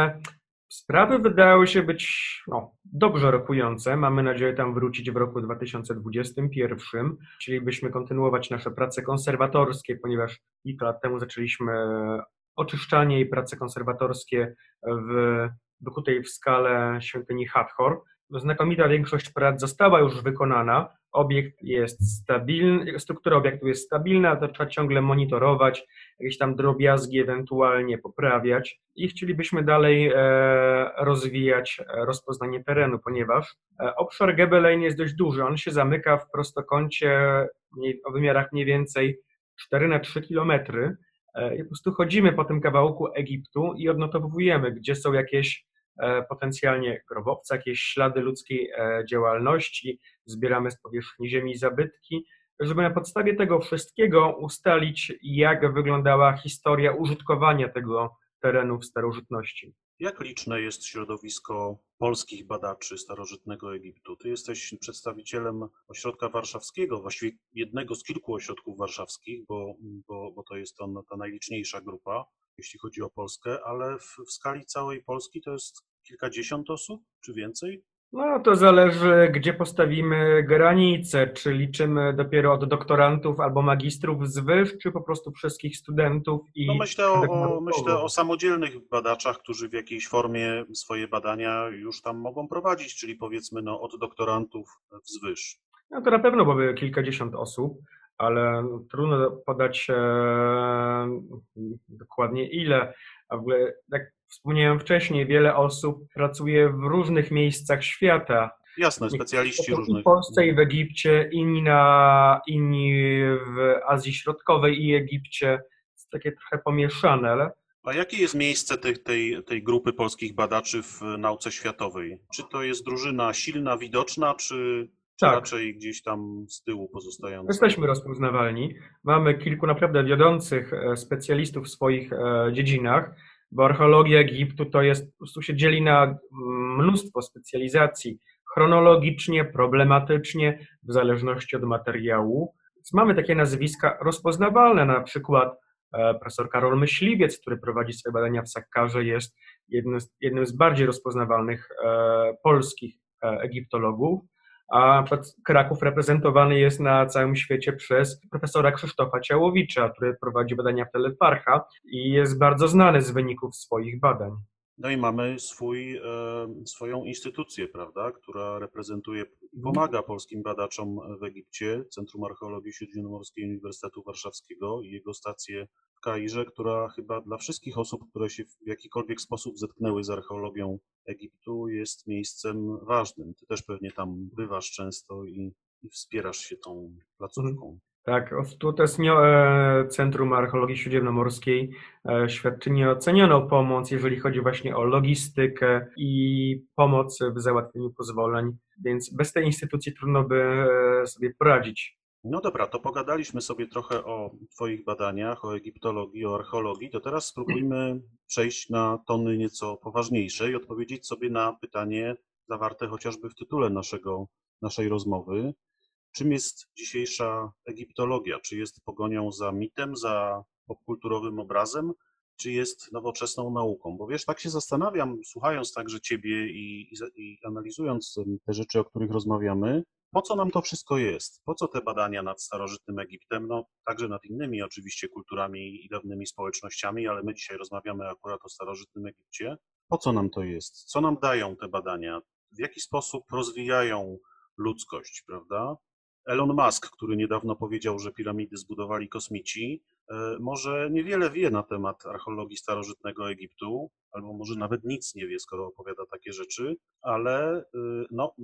B: sprawy wydały się być no, dobrze rokujące. Mamy nadzieję tam wrócić w roku 2021. Chcielibyśmy kontynuować nasze prace konserwatorskie, ponieważ kilka lat temu zaczęliśmy oczyszczanie i prace konserwatorskie w wykutej w skale świątyni Hathor. Znakomita większość prac została już wykonana. Obiekt jest stabilny, struktura obiektu jest stabilna, to trzeba ciągle monitorować, jakieś tam drobiazgi ewentualnie poprawiać i chcielibyśmy dalej e, rozwijać e, rozpoznanie terenu, ponieważ e, obszar Gebelein jest dość duży. On się zamyka w prostokącie o wymiarach mniej więcej 4 na 3 kilometry. I po prostu chodzimy po tym kawałku Egiptu i odnotowujemy, gdzie są jakieś potencjalnie grobowce, jakieś ślady ludzkiej e, działalności, zbieramy z powierzchni ziemi zabytki, żeby na podstawie tego wszystkiego ustalić, jak wyglądała historia użytkowania tego terenu w starożytności.
A: jak liczne jest środowisko polskich badaczy starożytnego Egiptu? Ty jesteś przedstawicielem ośrodka warszawskiego, właściwie jednego z kilku ośrodków warszawskich, bo, bo, bo to jest on, ta najliczniejsza grupa, jeśli chodzi o Polskę, ale w, w skali całej Polski to jest kilkadziesiąt osób, czy więcej?
B: No to zależy, gdzie postawimy granice, czy liczymy dopiero od doktorantów albo magistrów z wyż, czy po prostu wszystkich studentów i
A: No myślę o, myślę o samodzielnych badaczach, którzy w jakiejś formie swoje badania już tam mogą prowadzić, czyli powiedzmy no, od doktorantów wzwyż.
B: No to na pewno byłoby kilkadziesiąt osób, ale no, trudno podać e, dokładnie ile. A w ogóle, jak wspomniałem wcześniej, wiele osób pracuje w różnych miejscach świata.
A: Jasne, specjaliści różnych.
B: w Polsce i w Egipcie, inni, na, inni w Azji Środkowej i Egipcie. Jest takie trochę pomieszane, ale
A: A jakie jest miejsce tej, tej, tej grupy polskich badaczy w nauce światowej? Czy to jest drużyna silna, widoczna, czy
B: Tak.
A: raczej gdzieś tam z tyłu pozostająca?
B: Jesteśmy rozpoznawalni. Mamy kilku naprawdę wiodących e, specjalistów w swoich e, dziedzinach, bo archeologia Egiptu to jest, po prostu się dzieli na mnóstwo specjalizacji, chronologicznie, problematycznie, w zależności od materiału. Więc mamy takie nazwiska rozpoznawalne, na przykład E, profesor Karol Myśliwiec, który prowadzi swoje badania w Sakkarze, jest jednym z, jednym z bardziej rozpoznawalnych polskich egiptologów, a Kraków reprezentowany jest na całym świecie przez profesora Krzysztofa Ciałowicza, który prowadzi badania w Telefarcha i jest bardzo znany z wyników swoich badań.
A: No i mamy swój, swoją instytucję, prawda, która reprezentuje i pomaga polskim badaczom w Egipcie, Centrum Archeologii Śródziemnomorskiej Uniwersytetu Warszawskiego i jego stację w Kairze, która chyba dla wszystkich osób, które się w jakikolwiek sposób zetknęły z archeologią Egiptu, jest miejscem ważnym. Ty też pewnie tam bywasz często i, i wspierasz się tą placówką.
B: Tak, tutaj e, Centrum Archeologii Śródziemnomorskiej e, świadczy nieocenioną pomoc, jeżeli chodzi właśnie o logistykę i pomoc w załatwieniu pozwoleń, więc bez tej instytucji trudno by e, sobie poradzić.
A: No dobra, to pogadaliśmy sobie trochę o Twoich badaniach, o egiptologii, o archeologii, to teraz spróbujmy przejść na tony nieco poważniejsze i odpowiedzieć sobie na pytanie zawarte chociażby w tytule naszego, naszej rozmowy. Czym jest dzisiejsza egiptologia? Czy jest pogonią za mitem, za popkulturowym obrazem, czy jest nowoczesną nauką? Bo wiesz, tak się zastanawiam, słuchając także Ciebie i, i, i analizując te rzeczy, o których rozmawiamy, po co nam to wszystko jest? Po co te badania nad starożytnym Egiptem? No, także nad innymi oczywiście kulturami i dawnymi społecznościami, ale my dzisiaj rozmawiamy akurat o starożytnym Egipcie. Po co nam to jest? Co nam dają te badania? W jaki sposób rozwijają ludzkość, prawda? Elon Musk, który niedawno powiedział, że piramidy zbudowali kosmici, e, może niewiele wie na temat archeologii starożytnego Egiptu, albo może nawet nic nie wie, skoro opowiada takie rzeczy, ale y, no,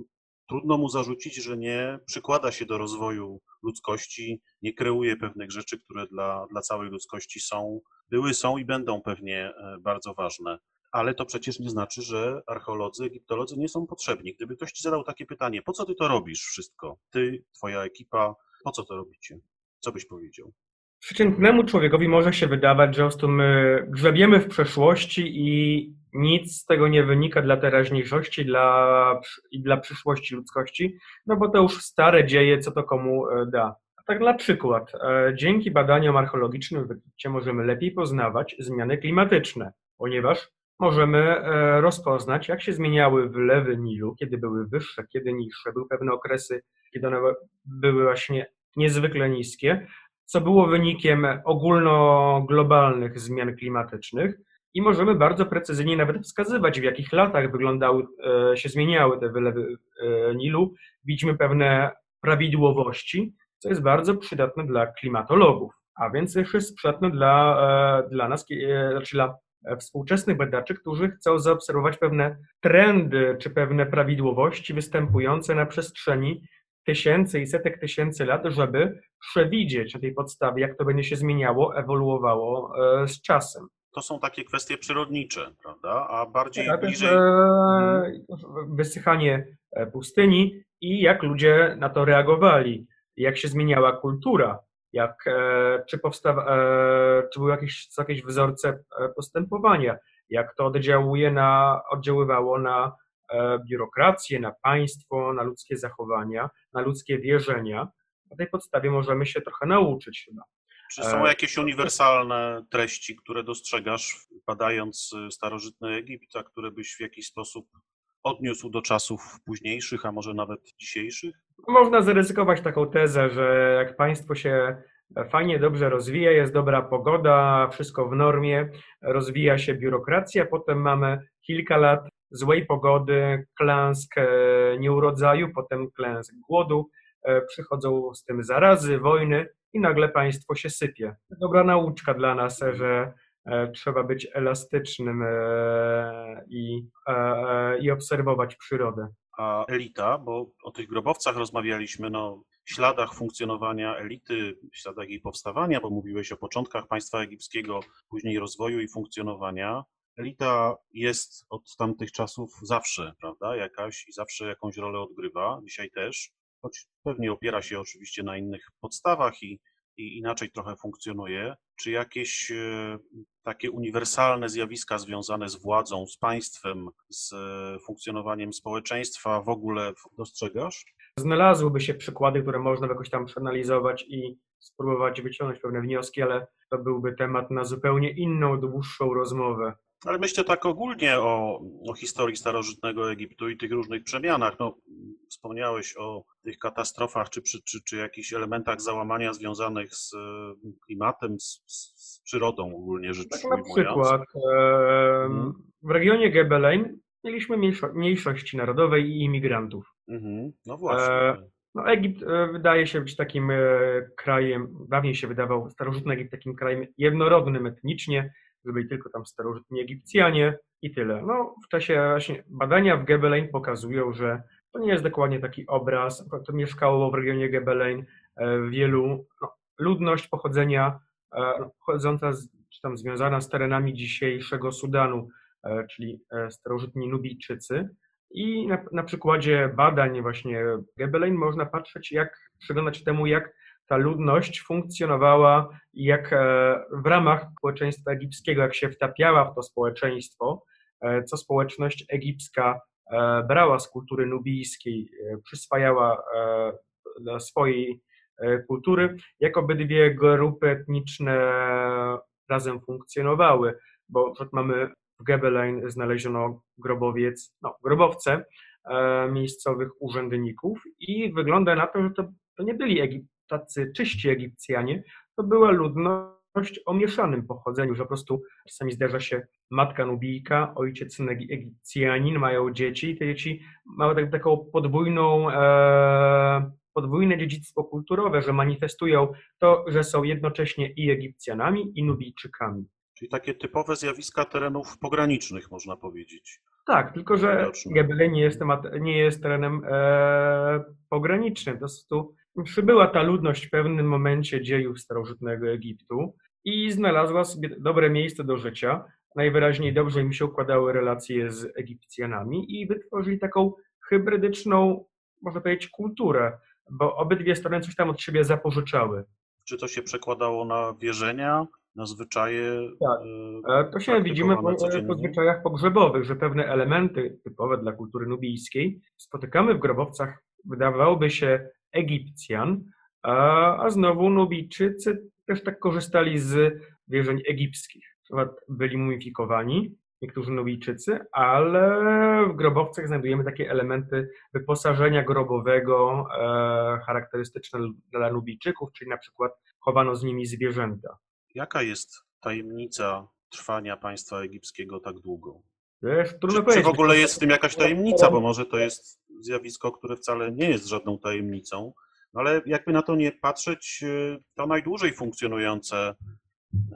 A: trudno mu zarzucić, że nie przykłada się do rozwoju ludzkości, nie kreuje pewnych rzeczy, które dla, dla całej ludzkości są, były, są i będą pewnie e, bardzo ważne ale to przecież nie znaczy, że archeolodzy, egiptolodzy nie są potrzebni. Gdyby ktoś ci zadał takie pytanie, po co ty to robisz wszystko? Ty, twoja ekipa, po co to robicie? Co byś powiedział?
B: Przeciętnemu człowiekowi może się wydawać, że po prostu my grzebiemy w przeszłości i nic z tego nie wynika dla teraźniejszości dla, i dla przyszłości ludzkości, no bo to już stare dzieje, co to komu e, da. Tak na przykład, e, dzięki badaniom archeologicznym w Egipcie możemy lepiej poznawać zmiany klimatyczne, ponieważ możemy e, rozpoznać, jak się zmieniały wylewy Nilu, kiedy były wyższe, kiedy niższe. Były pewne okresy, kiedy one były właśnie niezwykle niskie, co było wynikiem ogólnoglobalnych zmian klimatycznych i możemy bardzo precyzyjnie nawet wskazywać, w jakich latach wyglądały, e, się zmieniały te wylewy e, Nilu. Widzimy pewne prawidłowości, co jest bardzo przydatne dla klimatologów, a więc też jest przydatne dla, dla nas, znaczy dla współczesnych badaczy, którzy chcą zaobserwować pewne trendy czy pewne prawidłowości występujące na przestrzeni tysięcy i setek tysięcy lat, żeby przewidzieć na tej podstawie, jak to będzie się zmieniało, ewoluowało e, z czasem.
A: To są takie kwestie przyrodnicze, prawda? A bardziej tak, bliżej.
B: E, wysychanie pustyni i jak ludzie na to reagowali, jak się zmieniała kultura jak, e, czy, powstawa, e, czy były jakieś, jakieś wzorce e, postępowania, jak to oddziałuje na, oddziaływało na biurokrację, na państwo, na ludzkie zachowania, na ludzkie wierzenia. Na tej podstawie możemy się trochę nauczyć chyba.
A: Czy są jakieś uniwersalne treści, które dostrzegasz, badając starożytny Egipt, a które byś w jakiś sposób odniósł do czasów późniejszych, a może nawet dzisiejszych?
B: Można zaryzykować taką tezę, że jak państwo się fajnie, dobrze rozwija, jest dobra pogoda, wszystko w normie, rozwija się biurokracja, potem mamy kilka lat złej pogody, klęsk e, nieurodzaju, potem klęsk głodu, e, przychodzą z tym zarazy, wojny i nagle państwo się sypie. Dobra nauczka dla nas, że E, trzeba być elastycznym i, i obserwować przyrodę.
A: A elita, bo o tych grobowcach rozmawialiśmy, no, śladach funkcjonowania elity, śladach jej powstawania, bo mówiłeś o początkach państwa egipskiego, później rozwoju i funkcjonowania. Elita jest od tamtych czasów zawsze, prawda, jakaś i zawsze jakąś rolę odgrywa, dzisiaj też, choć pewnie opiera się oczywiście na innych podstawach i i inaczej trochę funkcjonuje. Czy jakieś e, takie uniwersalne zjawiska związane z władzą, z państwem, z e, funkcjonowaniem społeczeństwa w ogóle dostrzegasz?
B: znalazłyby się przykłady, które można by jakoś tam przeanalizować i spróbować wyciągnąć pewne wnioski, ale to byłby temat na zupełnie inną, dłuższą rozmowę.
A: Ale myślę tak ogólnie o, o historii starożytnego Egiptu i tych różnych przemianach. No, wspomniałeś o tych katastrofach czy, czy, czy, czy jakichś elementach załamania związanych z e, klimatem, z, z przyrodą ogólnie rzecz
B: Tak na przykład em, w regionie Gebelein mieliśmy mniejszo- mniejszości narodowej i imigrantów.
A: Mhm. No właśnie.
B: E, No, Egipt e, wydaje się być takim e, krajem, dawniej się wydawał starożytny Egipt takim krajem jednorodnym etnicznie, byli tylko tam starożytni Egipcjanie i tyle. No, w czasie badania w Gebelein pokazują, że to nie jest dokładnie taki obraz. To mieszkało w regionie Gebelein e, wielu, no, ludność pochodzenia e, pochodząca, z, czy tam związana z terenami dzisiejszego Sudanu, e, czyli starożytni Nubijczycy. I na, na przykładzie badań właśnie Gebelein można patrzeć, jak przyglądać temu, jak ta ludność funkcjonowała jak e, w ramach społeczeństwa egipskiego, jak się wtapiała w to społeczeństwo, e, co społeczność egipska e, brała z kultury nubijskiej, przyswajała dla swojej kultury, jak obydwie grupy etniczne razem funkcjonowały, bo mamy w Gebelein znaleziono grobowiec, no, grobowce miejscowych urzędników i wygląda na to, że to, to nie byli Egip, tacy czyści Egipcjanie, to była ludność o mieszanym pochodzeniu, że po prostu czasami zdarza się matka Nubijka, ojciec Egi- Egipcjanin, mają dzieci i te dzieci mają tak, taką podwójną, e, podwójne dziedzictwo kulturowe, że manifestują to, że są jednocześnie i Egipcjanami, i Nubijczykami.
A: Czyli takie typowe zjawiska terenów pogranicznych, można powiedzieć.
B: Tak, tylko że. Gebele nie jest, temat, nie jest terenem e, pogranicznym. Po prostu przybyła ta ludność w pewnym momencie dziejów starożytnego Egiptu i znalazła sobie dobre miejsce do życia. Najwyraźniej dobrze im się układały relacje z Egipcjanami i wytworzyli taką hybrydyczną, można powiedzieć, kulturę, bo obydwie strony coś tam od siebie zapożyczały.
A: Czy to się przekładało na wierzenia, na zwyczaje?
B: Tak.
A: e,
B: E, To się widzimy po,
A: codziennie?
B: po zwyczajach pogrzebowych, że pewne elementy typowe dla kultury nubijskiej spotykamy w grobowcach, wydawałoby się, Egipcjan, a, a znowu Nubijczycy też tak korzystali z wierzeń egipskich. Byli mumifikowani, niektórzy Nubijczycy, ale w grobowcach znajdujemy takie elementy wyposażenia grobowego e, charakterystyczne dla Nubijczyków, czyli na przykład chowano z nimi zwierzęta.
A: Jaka jest tajemnica trwania państwa egipskiego tak długo?
B: Trudno
A: Czy, czy w ogóle jest w tym jakaś tajemnica, bo może to jest zjawisko, które wcale nie jest żadną tajemnicą, no ale jakby na to nie patrzeć, e, to najdłużej funkcjonujące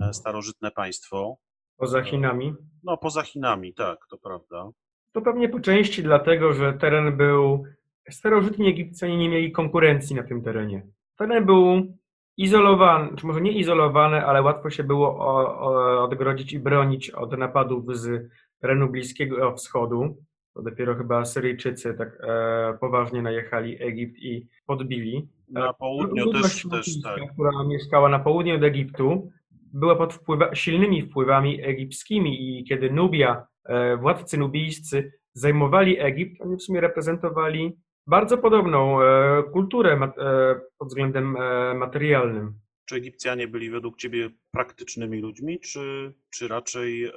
A: e, starożytne państwo,
B: Poza Chinami.
A: no poza Chinami, tak, to prawda.
B: To pewnie po części dlatego, że teren był. Starożytni Egipcjanie nie mieli konkurencji na tym terenie. Teren był izolowany, czy może nie izolowany, ale łatwo się było o, o, odgrodzić i bronić od napadów z terenu Bliskiego Wschodu. To dopiero chyba Syryjczycy tak e, poważnie najechali Egipt i podbili.
A: Na południu
B: Ludność
A: też, też tak.
B: która mieszkała na południu od Egiptu, była pod wpływa, silnymi wpływami egipskimi i kiedy Nubia, e, władcy nubijscy zajmowali Egipt, oni w sumie reprezentowali bardzo podobną e, kulturę mat, e, pod względem e, materialnym.
A: Czy Egipcjanie byli według Ciebie praktycznymi ludźmi, czy, czy raczej e,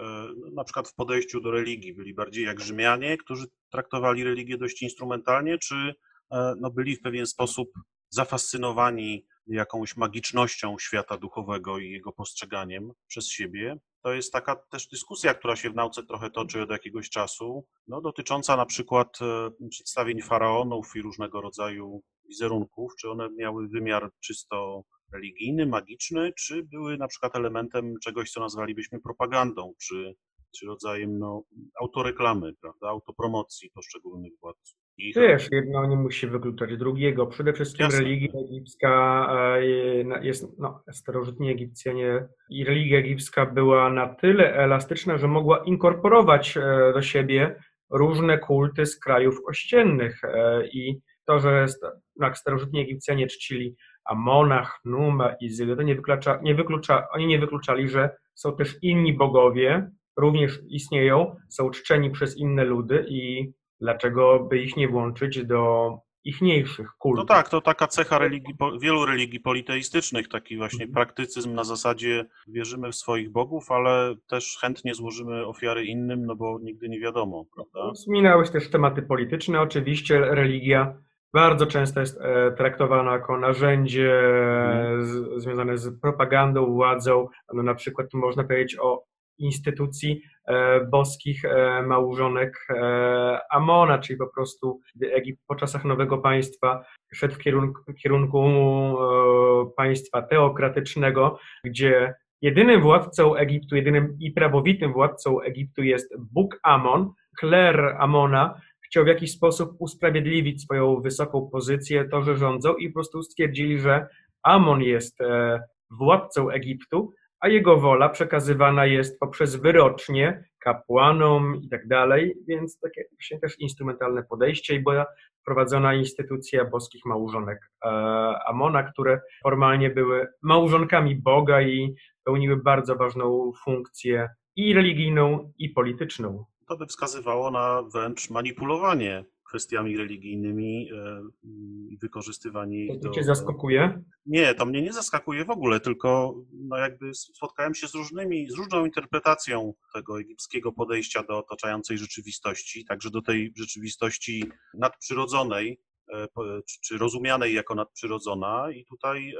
A: na przykład w podejściu do religii byli bardziej jak Rzymianie, którzy traktowali religię dość instrumentalnie, czy e, no, byli w pewien sposób zafascynowani jakąś magicznością świata duchowego i jego postrzeganiem przez siebie? To jest taka też dyskusja, która się w nauce trochę toczy od jakiegoś czasu, no, dotycząca na przykład e, przedstawień faraonów i różnego rodzaju wizerunków, czy one miały wymiar czysto religijny, magiczny, czy były na przykład elementem czegoś, co nazwalibyśmy propagandą, czy, czy rodzajem no, autoreklamy, prawda, autopromocji poszczególnych władców. I
B: Wiesz, jedno nie musi wykluczać drugiego. Przede wszystkim
A: Jasne.
B: religia egipska e, jest, no, starożytni Egipcjanie i religia egipska była na tyle elastyczna, że mogła inkorporować e, do siebie różne kulty z krajów ościennych e, i to, że starożytni Egipcjanie czcili Amona, Chnuma, Izydę, to nie wyklucza, nie wyklucza, oni nie wykluczali, że są też inni bogowie, również istnieją, są czczeni przez inne ludy i dlaczego by ich nie włączyć do ichniejszych
A: No
B: kultów.
A: tak, to taka cecha religii, wielu religii politeistycznych, taki właśnie
B: Mhm.
A: praktycyzm na zasadzie wierzymy w swoich bogów, ale też chętnie złożymy ofiary innym, no bo nigdy nie wiadomo, prawda?
B: Wspominałeś też tematy polityczne. Oczywiście religia bardzo często jest e, traktowana jako narzędzie
A: Mhm.
B: z, związane z propagandą, władzą. No, na przykład tu można powiedzieć o instytucji e, boskich e, małżonek e, Amona, czyli po prostu Egipt po czasach nowego państwa szedł w kierunku, kierunku e, państwa teokratycznego, gdzie jedynym władcą Egiptu, jedynym i prawowitym władcą Egiptu jest Bóg Amon, kler Amona chciał w jakiś sposób usprawiedliwić swoją wysoką pozycję, to, że rządzą i po prostu stwierdzili, że Amon jest e, władcą Egiptu, a jego wola przekazywana jest poprzez wyrocznie kapłanom i tak dalej, więc takie właśnie też instrumentalne podejście i była wprowadzona instytucja boskich małżonek e, Amona, które formalnie były małżonkami Boga i pełniły bardzo ważną funkcję i religijną, i polityczną.
A: To by wskazywało na wręcz manipulowanie kwestiami religijnymi e, i wykorzystywanie ich
B: To
A: do...
B: cię zaskakuje?
A: Nie, to mnie nie zaskakuje w ogóle, tylko no jakby spotkałem się z różnymi, z różną interpretacją tego egipskiego podejścia do otaczającej rzeczywistości, także do tej rzeczywistości nadprzyrodzonej, e, czy rozumianej jako nadprzyrodzona i tutaj e,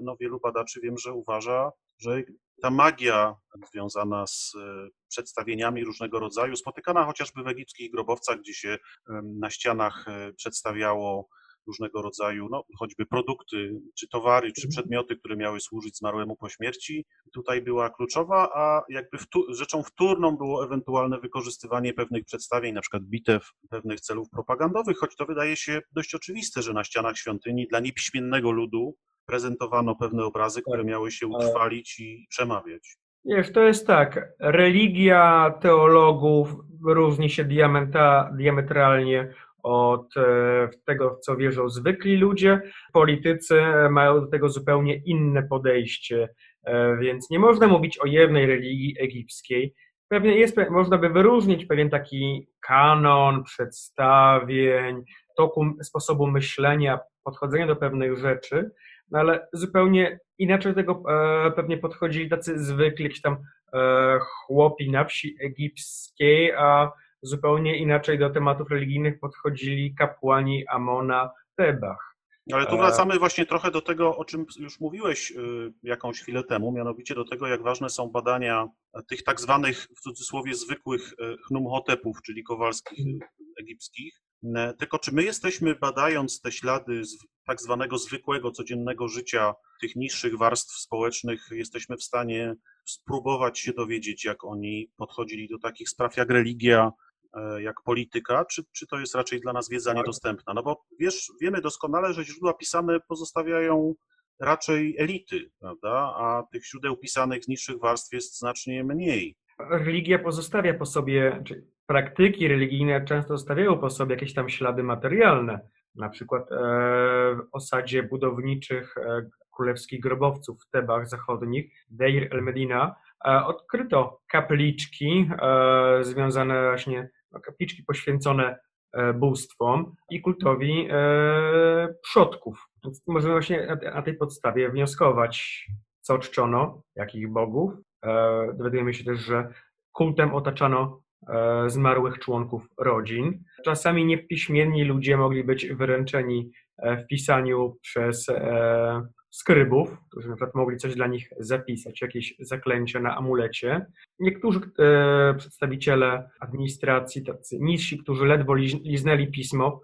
A: no, wielu badaczy wiem, że uważa, że ta magia związana z e, przedstawieniami różnego rodzaju, spotykana chociażby w egipskich grobowcach, gdzie się na ścianach e, przedstawiało różnego rodzaju, no, choćby produkty, czy towary, czy
B: Mhm.
A: przedmioty, które miały służyć zmarłemu po śmierci, tutaj była kluczowa, a jakby wtó- rzeczą wtórną było ewentualne wykorzystywanie pewnych przedstawień, na przykład bitew, pewnych celów propagandowych, choć to wydaje się dość oczywiste, że na ścianach świątyni dla niepiśmiennego ludu prezentowano pewne obrazy, które miały się utrwalić i przemawiać.
B: Wiesz, to jest tak, religia teologów różni się diamenta, diametralnie od e, tego, co wierzą zwykli ludzie. Politycy mają do tego zupełnie inne podejście, e, więc nie można mówić o jednej religii egipskiej. Pewnie jest, można by wyróżnić pewien taki kanon przedstawień, toku sposobu myślenia, podchodzenia do pewnych rzeczy, no ale zupełnie inaczej do tego e, pewnie podchodzili tacy zwykli jakieś tam chłopi na wsi egipskiej, a zupełnie inaczej do tematów religijnych podchodzili kapłani Amona w Tebach.
A: Ale tu
B: E,
A: wracamy właśnie trochę do tego, o czym już mówiłeś y, jakąś chwilę temu, mianowicie do tego, jak ważne są badania tych tak zwanych, w cudzysłowie, zwykłych chnumhotepów, czyli kowalskich y, egipskich. Ne, Tylko czy my jesteśmy, badając te ślady z tak zwanego zwykłego, codziennego życia tych niższych warstw społecznych, jesteśmy w stanie spróbować się dowiedzieć, jak oni podchodzili do takich spraw jak religia, e, jak polityka, czy, czy to jest raczej dla nas wiedza
B: Tak.
A: niedostępna? No bo wiesz, wiemy doskonale, że źródła pisane pozostawiają raczej elity, prawda? A tych źródeł pisanych z niższych warstw jest znacznie mniej.
B: Religia pozostawia po sobie, czy praktyki religijne często zostawiają po sobie jakieś tam ślady materialne. Na przykład e, w osadzie budowniczych e, królewskich grobowców w Tebach zachodnich, Deir el-Medina, e, odkryto kapliczki e, związane właśnie, kapliczki poświęcone e, bóstwom i kultowi e, przodków. Więc możemy właśnie na, te- na tej podstawie wnioskować, co czczono, jakich bogów. E, dowiadujemy się też, że kultem otaczano zmarłych członków rodzin. Czasami niepiśmienni ludzie mogli być wyręczeni w pisaniu przez e, skrybów, którzy na przykład mogli coś dla nich zapisać, jakieś zaklęcie na amulecie. Niektórzy e, przedstawiciele administracji, tacy niżsi, którzy ledwo liz- liznęli pismo,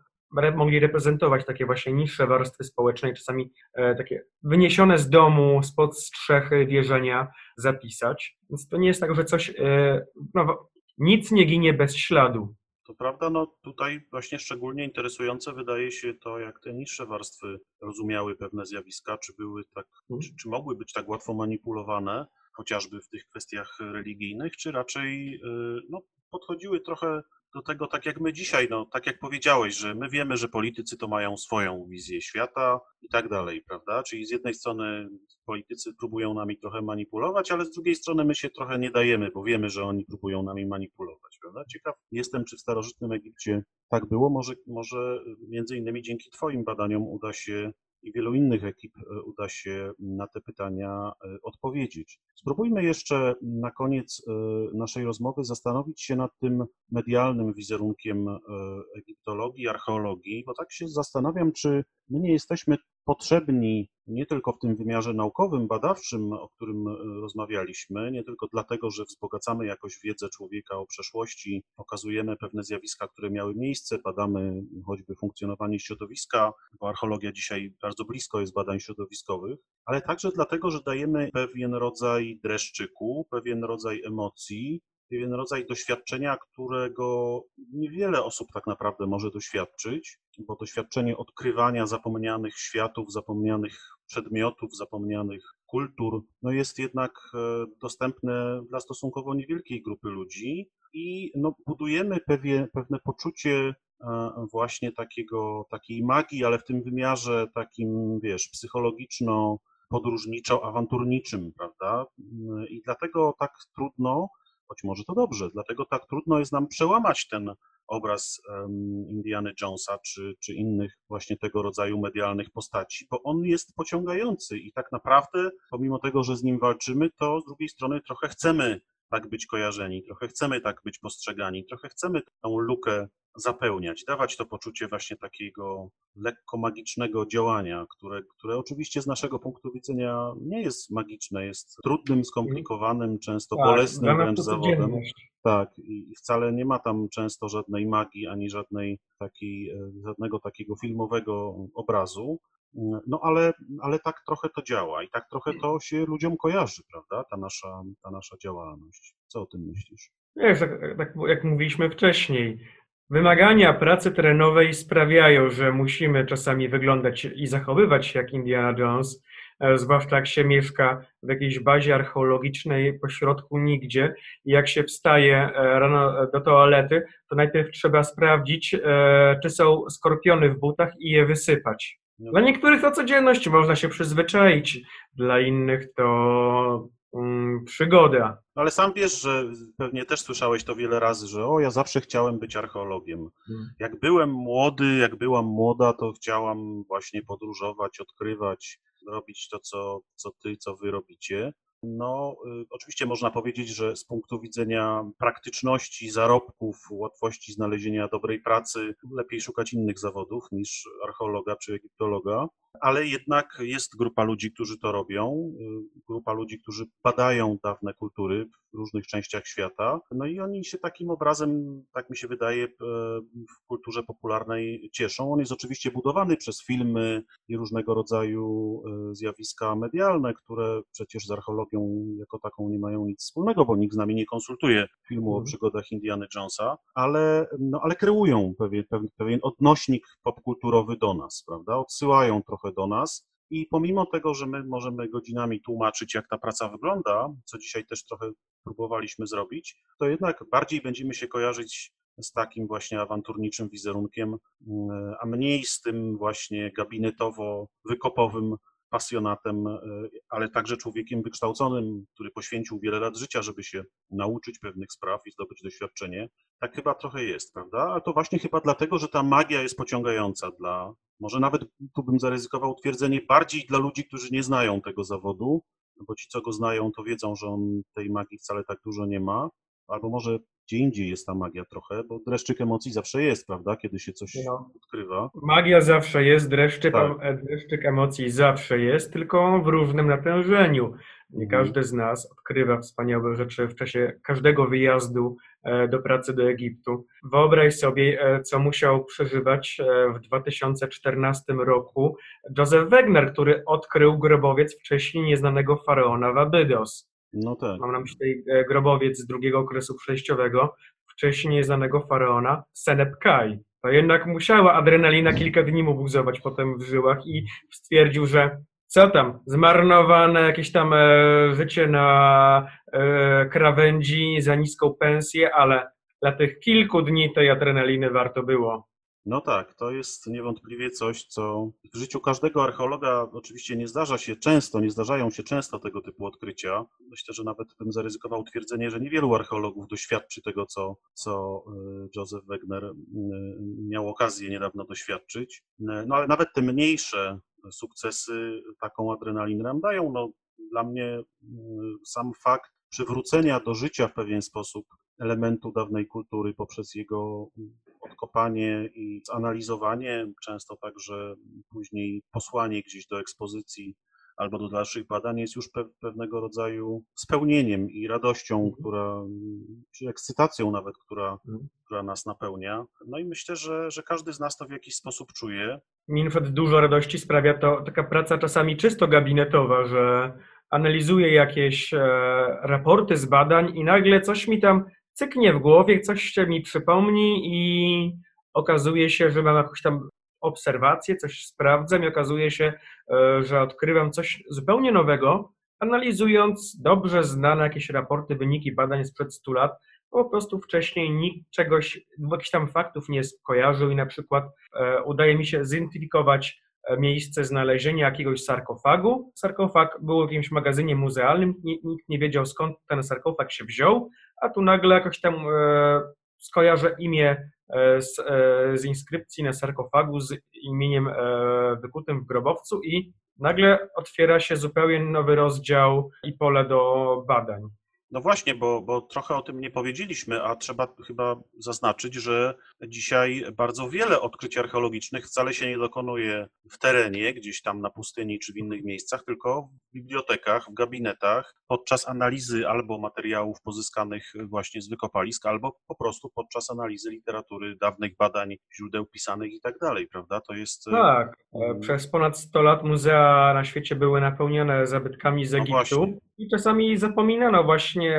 B: mogli reprezentować takie właśnie niższe warstwy społeczne czasami e, takie wyniesione z domu, spod strzechy wierzenia zapisać. Więc to nie jest tak, że coś, e, no, nic nie ginie bez śladu.
A: To prawda, no tutaj właśnie szczególnie interesujące wydaje się to, jak te niższe warstwy rozumiały pewne zjawiska, czy były tak, czy, czy mogły być tak łatwo manipulowane, chociażby w tych kwestiach religijnych, czy raczej y, no, podchodziły trochę do tego tak jak my dzisiaj, no tak jak powiedziałeś, że my wiemy, że politycy to mają swoją wizję świata i tak dalej, prawda? Czyli z jednej strony politycy próbują nami trochę manipulować, ale z drugiej strony my się trochę nie dajemy, bo wiemy, że oni próbują nami manipulować, prawda? Ciekaw jestem, czy w starożytnym Egipcie tak było. Może, może między innymi dzięki Twoim badaniom uda się i wielu innych ekip e, uda się na te pytania e, odpowiedzieć. Spróbujmy jeszcze na koniec e, naszej rozmowy zastanowić się nad tym medialnym wizerunkiem egiptologii, archeologii, bo tak się zastanawiam, czy my nie jesteśmy potrzebni nie tylko w tym wymiarze naukowym, badawczym, o którym e, rozmawialiśmy, nie tylko dlatego, że wzbogacamy jakoś wiedzę człowieka o przeszłości, pokazujemy pewne zjawiska, które miały miejsce, badamy choćby funkcjonowanie środowiska, bo archeologia dzisiaj bardzo blisko jest badań środowiskowych, ale także dlatego, że dajemy pewien rodzaj dreszczyku, pewien rodzaj emocji, pewien rodzaj doświadczenia, którego niewiele osób tak naprawdę może doświadczyć, bo doświadczenie odkrywania zapomnianych światów, zapomnianych przedmiotów, zapomnianych kultur, no jest jednak e, dostępne dla stosunkowo niewielkiej grupy ludzi i no, budujemy pewien, pewne poczucie e, właśnie takiego, takiej magii, ale w tym wymiarze takim, wiesz, psychologiczno podróżniczo-awanturniczym, prawda? I dlatego tak trudno choć może to dobrze, dlatego tak trudno jest nam przełamać ten obraz Indiana Jonesa czy, czy innych właśnie tego rodzaju medialnych postaci, bo on jest pociągający i tak naprawdę, pomimo tego, że z nim walczymy, to z drugiej strony trochę chcemy tak być kojarzeni, trochę chcemy tak być postrzegani, trochę chcemy tą lukę zapełniać, dawać to poczucie właśnie takiego lekko magicznego działania, które, które oczywiście z naszego punktu widzenia nie jest magiczne, jest trudnym, skomplikowanym, często tak, bolesnym wręcz zawodem. Tak, i wcale nie ma tam często żadnej magii, ani żadnej takiej, e, żadnego takiego filmowego obrazu. No ale, ale tak trochę to działa i tak trochę to się ludziom kojarzy, prawda, ta nasza, ta nasza działalność. Co o tym myślisz?
B: Tak, tak jak mówiliśmy wcześniej, Wymagania pracy terenowej sprawiają, że musimy czasami wyglądać i zachowywać się jak Indiana Jones, e, zwłaszcza jak się mieszka w jakiejś bazie archeologicznej pośrodku nigdzie i jak się wstaje e, rano do toalety, to najpierw trzeba sprawdzić, e, czy są skorpiony w butach i je wysypać. No Dla niektórych to codzienność, można się przyzwyczaić, dla innych to mm, przygoda.
A: Ale sam wiesz, że pewnie też słyszałeś to wiele razy, że o, ja zawsze chciałem być archeologiem. Hmm. Jak byłem młody, jak byłam młoda, to chciałam właśnie podróżować, odkrywać, robić to, co, co ty, co wy robicie. No, y, oczywiście można powiedzieć, że z punktu widzenia praktyczności, zarobków, łatwości znalezienia dobrej pracy, lepiej szukać innych zawodów niż archeologa czy egiptologa, ale jednak jest grupa ludzi, którzy to robią, y, grupa ludzi, którzy badają dawne kultury w różnych częściach świata, no i oni się takim obrazem, tak mi się wydaje, w kulturze popularnej cieszą. On jest oczywiście budowany przez filmy i różnego rodzaju e, zjawiska medialne, które przecież z archeologią jako taką nie mają nic wspólnego, bo nikt z nami nie konsultuje filmu o mhm. przygodach Indiana Jonesa, ale, no, ale kreują pewien, pewien odnośnik popkulturowy do nas, prawda? Odsyłają trochę do nas. I pomimo tego, że my możemy godzinami tłumaczyć, jak ta praca wygląda, co dzisiaj też trochę próbowaliśmy zrobić, to jednak bardziej będziemy się kojarzyć z takim właśnie awanturniczym wizerunkiem, mm, a mniej z tym właśnie gabinetowo-wykopowym pasjonatem, e, ale także człowiekiem wykształconym, który poświęcił wiele lat życia, żeby się nauczyć pewnych spraw i zdobyć doświadczenie. Tak chyba trochę jest, prawda? Ale to właśnie chyba dlatego, że ta magia jest pociągająca dla, może nawet tu bym zaryzykował twierdzenie, bardziej dla ludzi, którzy nie znają tego zawodu, bo ci, co go znają, to wiedzą, że on tej magii wcale tak dużo nie ma, albo może gdzie indziej jest ta magia trochę, bo dreszczyk emocji zawsze jest, prawda, kiedy się coś no. odkrywa.
B: Magia zawsze jest, dreszczyk, tak. dreszczyk emocji zawsze jest, tylko w różnym natężeniu. Nie mhm. każdy z nas odkrywa wspaniałe rzeczy w czasie każdego wyjazdu e, do pracy do Egiptu. Wyobraź sobie, e, co musiał przeżywać e, w 2014 roku Joseph Wegner, który odkrył grobowiec wcześniej nieznanego faraona w Abydos.
A: No tak.
B: Mam na myśli grobowiec z drugiego okresu przejściowego, wcześniej nieznanego faraona Senep Kai. To jednak musiała adrenalina kilka dni mu buzować potem w żyłach i stwierdził, że co tam, zmarnowane jakieś tam e, życie na e, krawędzi za niską pensję, ale dla tych kilku dni tej adrenaliny warto było.
A: No tak, to jest niewątpliwie coś, co w życiu każdego archeologa oczywiście nie zdarza się często, nie zdarzają się często tego typu odkrycia. Myślę, że nawet bym zaryzykował twierdzenie, że niewielu archeologów doświadczy tego, co, co y, Joseph Wegner y, miał okazję niedawno doświadczyć. No ale nawet te mniejsze sukcesy taką adrenalinę nam dają. No, dla mnie sam fakt przywrócenia do życia w pewien sposób elementu dawnej kultury poprzez jego odkopanie i zanalizowanie, często także później posłanie gdzieś do ekspozycji albo do dalszych badań jest już pewnego rodzaju spełnieniem i radością, która, czy ekscytacją nawet, która, która nas napełnia. No i myślę, że, że każdy z nas to w jakiś sposób czuje.
B: Mi na dużo radości sprawia to taka praca czasami czysto gabinetowa, że analizuję jakieś e, raporty z badań i nagle coś mi tam cyknie w głowie, coś się mi przypomni i okazuje się, że mam jakąś tam obserwację, coś sprawdzam i okazuje się, e, że odkrywam coś zupełnie nowego, analizując dobrze znane jakieś raporty, wyniki badań sprzed 100 lat, po prostu wcześniej nikt czegoś, jakichś tam faktów nie skojarzył i na przykład e, udaje mi się zidentyfikować e, miejsce znalezienia jakiegoś sarkofagu. Sarkofag był w jakimś magazynie muzealnym, nikt nie wiedział skąd ten sarkofag się wziął, a tu nagle jakoś tam e, skojarzę imię e, z, e, z inskrypcji na sarkofagu z imieniem wykutym w grobowcu i nagle otwiera się zupełnie nowy rozdział i pole do badań.
A: No właśnie, bo, bo trochę o tym nie powiedzieliśmy, a trzeba chyba zaznaczyć, że dzisiaj bardzo wiele odkryć archeologicznych wcale się nie dokonuje w terenie, gdzieś tam na pustyni czy w innych miejscach, tylko w bibliotekach, w gabinetach, podczas analizy albo materiałów pozyskanych właśnie z wykopalisk, albo po prostu podczas analizy literatury, dawnych badań, źródeł pisanych i tak dalej, prawda?
B: To jest. E, tak. Mm. Przez ponad 100 lat muzea na świecie były napełnione zabytkami z no Egiptu no i czasami zapominano właśnie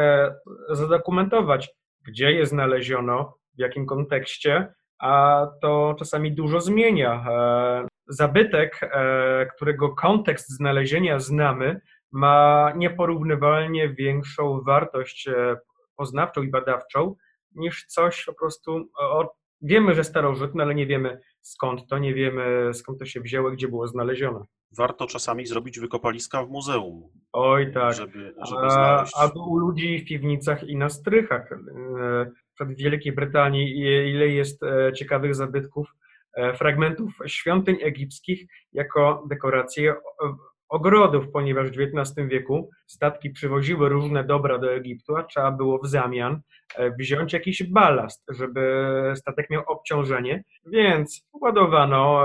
B: zadokumentować, gdzie je znaleziono, w jakim kontekście, a to czasami dużo zmienia. E, zabytek, e, którego kontekst znalezienia znamy, ma nieporównywalnie większą wartość e, poznawczą i badawczą niż coś po prostu. Wiemy, że starożytne, ale nie wiemy skąd to, nie wiemy skąd to się wzięło, gdzie było znalezione.
A: Warto czasami zrobić wykopaliska w muzeum.
B: Oj, tak. Żeby, żeby znaleźć. A, a u ludzi w piwnicach i na strychach. W Wielkiej Brytanii ile jest e, ciekawych zabytków, e, fragmentów świątyń egipskich jako dekoracje ogrodów, ponieważ w XIX wieku statki przywoziły różne dobra do Egiptu, a trzeba było w zamian e, wziąć jakiś balast, żeby statek miał obciążenie, więc ładowano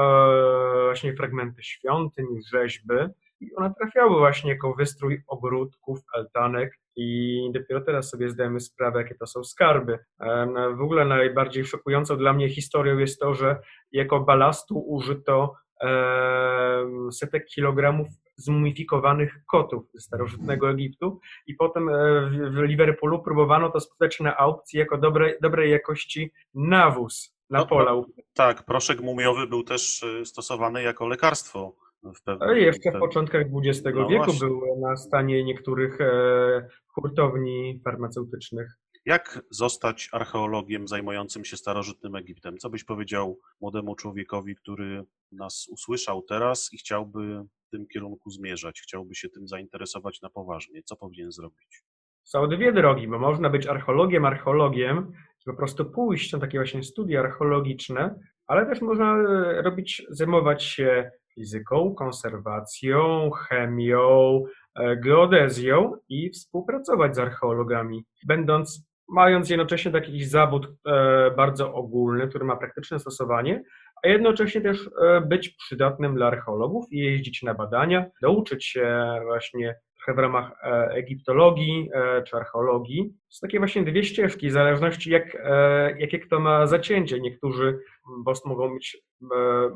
B: właśnie fragmenty świątyń, rzeźby i one trafiały właśnie jako wystrój ogródków, altanek i dopiero teraz sobie zdajemy sprawę, jakie to są skarby. W ogóle najbardziej szokującą dla mnie historią jest to, że jako balastu użyto setek kilogramów zmumifikowanych kotów ze starożytnego Egiptu i potem e, w Liverpoolu próbowano to sprzedać na aukcji jako dobre, dobrej jakości nawóz na no, pola.
A: Tak, proszek mumiowy był też e, stosowany jako lekarstwo
B: w pewnym, Jeszcze w początkach XX no wieku właśnie. był na stanie niektórych e, hurtowni farmaceutycznych.
A: Jak zostać archeologiem zajmującym się starożytnym Egiptem? Co byś powiedział młodemu człowiekowi, który nas usłyszał teraz i chciałby w tym kierunku zmierzać, chciałby się tym zainteresować na poważnie? Co powinien zrobić?
B: Są dwie drogi, bo można być archeologiem, archeologiem po prostu pójść na takie właśnie studia archeologiczne, ale też można e, robić, zajmować się fizyką, konserwacją, chemią, e, geodezją i współpracować z archeologami, będąc mając jednocześnie taki zawód e, bardzo ogólny, który ma praktyczne stosowanie, a jednocześnie też e, być przydatnym dla archeologów i jeździć na badania, douczyć się właśnie trochę w ramach e, egiptologii czy archeologii. Są takie właśnie dwie ścieżki, w zależności jak, jakie kto ma zacięcie. Niektórzy mogą być,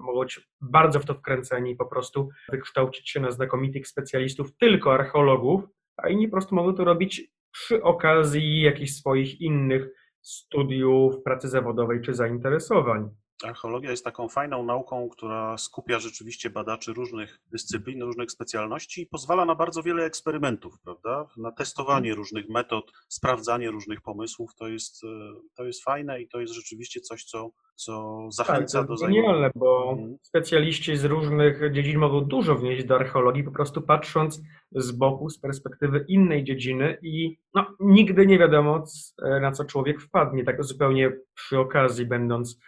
B: mogą być bardzo w to wkręceni, po prostu wykształcić się na znakomitych specjalistów, tylko archeologów, a inni po prostu mogą to robić przy okazji jakichś swoich innych studiów, pracy zawodowej czy zainteresowań.
A: Archeologia jest taką fajną nauką, która skupia rzeczywiście badaczy różnych dyscyplin, różnych specjalności i pozwala na bardzo wiele eksperymentów, prawda? Na testowanie różnych metod, sprawdzanie różnych pomysłów. To jest, e, to jest fajne i to jest rzeczywiście coś, co, co zachęca
B: tak,
A: do
B: to
A: zajmowania.
B: genialne, bo
A: Mhm.
B: specjaliści z różnych dziedzin mogą dużo wnieść do archeologii, po prostu patrząc z boku, z perspektywy innej dziedziny i no, nigdy nie wiadomo, c- na co człowiek wpadnie, tak zupełnie przy okazji, będąc,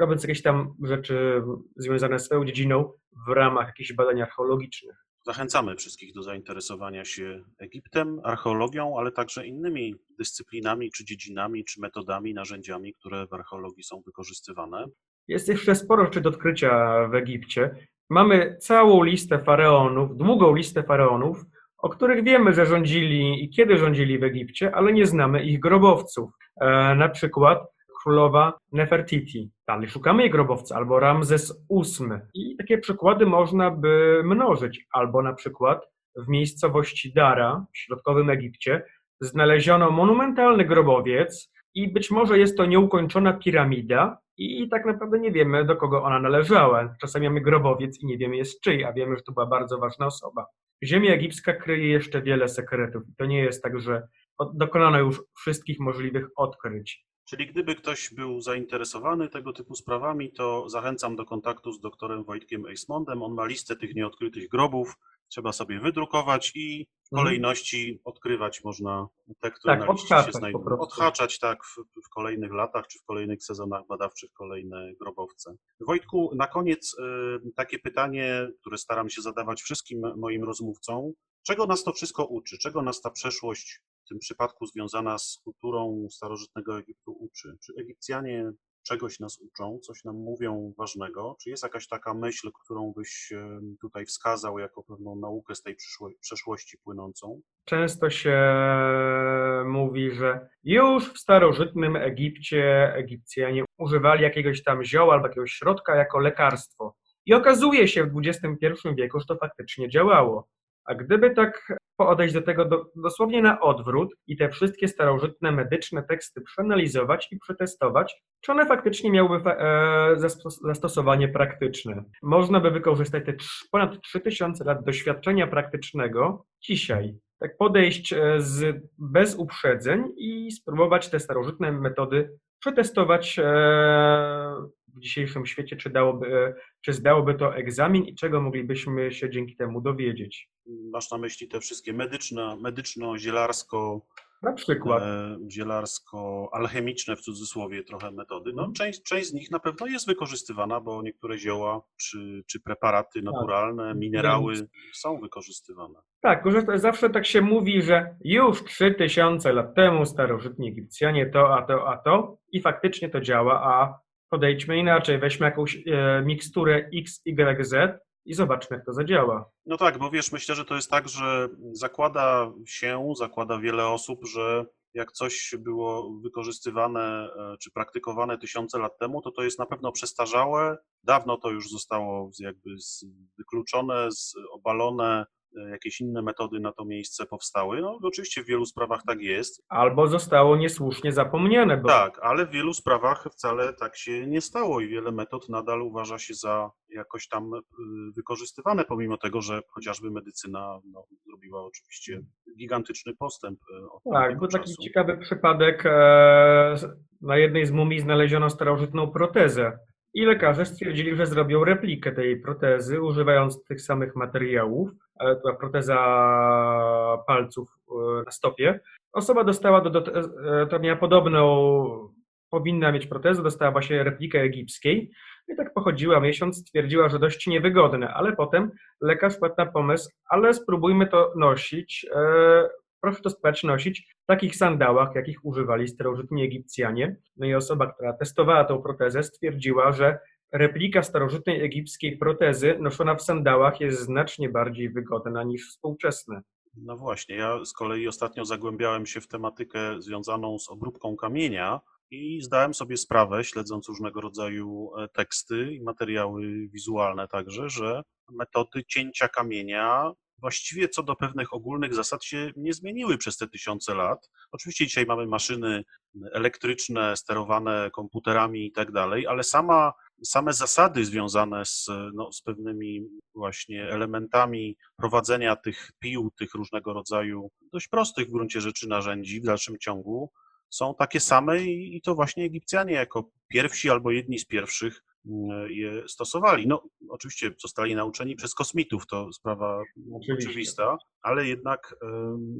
B: robiąc jakieś tam rzeczy związane z swoją dziedziną w ramach jakichś badań archeologicznych.
A: Zachęcamy wszystkich do zainteresowania się Egiptem, archeologią, ale także innymi dyscyplinami, czy dziedzinami, czy metodami, narzędziami, które w archeologii są wykorzystywane.
B: Jest jeszcze sporo rzeczy do odkrycia w Egipcie. Mamy całą listę faraonów, długą listę faraonów, o których wiemy, że rządzili i kiedy rządzili w Egipcie, ale nie znamy ich grobowców. E, na przykład królowa Nefertiti. Dalej szukamy jej grobowca, albo Ramzes VIII. I takie przykłady można by mnożyć. Albo na przykład w miejscowości Dara w środkowym Egipcie znaleziono monumentalny grobowiec i być może jest to nieukończona piramida i tak naprawdę nie wiemy, do kogo ona należała. Czasami mamy grobowiec i nie wiemy jest czyj, a wiemy, że to była bardzo ważna osoba. Ziemia egipska kryje jeszcze wiele sekretów. To nie jest tak, że dokonano już wszystkich możliwych odkryć.
A: Czyli gdyby ktoś był zainteresowany tego typu sprawami, to zachęcam do kontaktu z doktorem Wojtkiem Eismondem. On ma listę tych nieodkrytych grobów. Trzeba sobie wydrukować i w
B: Mhm.
A: kolejności odkrywać można te, które
B: Tak,
A: na liście się znajdują. Odhaczać tak w, w kolejnych latach czy w kolejnych sezonach badawczych kolejne grobowce. Wojtku, na koniec y, takie pytanie, które staram się zadawać wszystkim moim rozmówcom. Czego nas to wszystko uczy? Czego nas ta przeszłość w tym przypadku związana z kulturą starożytnego Egiptu uczy? Czy Egipcjanie czegoś nas uczą, coś nam mówią ważnego? Czy jest jakaś taka myśl, którą byś e, tutaj wskazał jako pewną naukę z tej przeszłości płynącą?
B: Często się mówi, że już w starożytnym Egipcie Egipcjanie używali jakiegoś tam zioła albo jakiegoś środka jako lekarstwo. I okazuje się w XXI wieku, że to faktycznie działało. A gdyby tak podejść do tego do, dosłownie na odwrót i te wszystkie starożytne medyczne teksty przeanalizować i przetestować, czy one faktycznie miałyby fa- e, zastos- zastosowanie praktyczne. Można by wykorzystać te ponad 3000 lat doświadczenia praktycznego dzisiaj. Tak podejść e, z, bez uprzedzeń i spróbować te starożytne metody przetestować e, w dzisiejszym świecie, czy, dałoby, czy zdałoby to egzamin i czego moglibyśmy się dzięki temu dowiedzieć.
A: Masz na myśli te wszystkie medyczne, medyczno-zielarsko,
B: Na przykład.
A: e, zielarsko-alchemiczne w cudzysłowie trochę metody. No,
B: Mhm.
A: część, część z nich na pewno jest wykorzystywana, bo niektóre zioła czy, czy preparaty naturalne, minerały są wykorzystywane.
B: Tak, zawsze tak się mówi, że już 3000 lat temu starożytni Egipcjanie to, a to, a to i faktycznie to działa, a podejdźmy inaczej, weźmy jakąś e, miksturę X, Y, Z i zobaczmy, jak to zadziała.
A: No tak, bo wiesz, myślę, że to jest tak, że zakłada się, zakłada wiele osób, że jak coś było wykorzystywane e, czy praktykowane tysiące lat temu, to to jest na pewno przestarzałe. Dawno to już zostało jakby wykluczone, obalone, jakieś inne metody na to miejsce powstały. No oczywiście w wielu sprawach tak jest.
B: Albo zostało niesłusznie zapomniane, bo
A: Tak, ale w wielu sprawach wcale tak się nie stało i wiele metod nadal uważa się za jakoś tam y, wykorzystywane, pomimo tego, że chociażby medycyna no, zrobiła oczywiście gigantyczny postęp od
B: Tak, był taki ciekawy przypadek. e, Na jednej z mumii znaleziono starożytną protezę i lekarze stwierdzili, że zrobią replikę tej protezy, używając tych samych materiałów. Była proteza palców e, na stopie. Osoba dostała, do, do, e, to miała podobną, powinna mieć protezę, dostała właśnie replikę egipskiej. I tak pochodziła miesiąc, stwierdziła, że dość niewygodne, ale potem lekarz wpadł na pomysł, ale spróbujmy to nosić, e, proszę to spróbować nosić w takich sandałach, jakich używali starożytni Egipcjanie. No i osoba, która testowała tą protezę, stwierdziła, że replika starożytnej egipskiej protezy noszona w sandałach jest znacznie bardziej wygodna niż współczesne.
A: No właśnie, ja z kolei ostatnio zagłębiałem się w tematykę związaną z obróbką kamienia i zdałem sobie sprawę, śledząc różnego rodzaju e, teksty i materiały wizualne także, że metody cięcia kamienia właściwie co do pewnych ogólnych zasad się nie zmieniły przez te tysiące lat. Oczywiście dzisiaj mamy maszyny elektryczne, sterowane komputerami i tak dalej, ale sama same zasady związane z, no, z pewnymi właśnie elementami prowadzenia tych pił, tych różnego rodzaju dość prostych w gruncie rzeczy narzędzi w dalszym ciągu są takie same i, i to właśnie Egipcjanie jako pierwsi albo jedni z pierwszych je stosowali. No, oczywiście zostali nauczeni przez kosmitów, to sprawa
B: Oczywiście.
A: oczywista, ale jednak,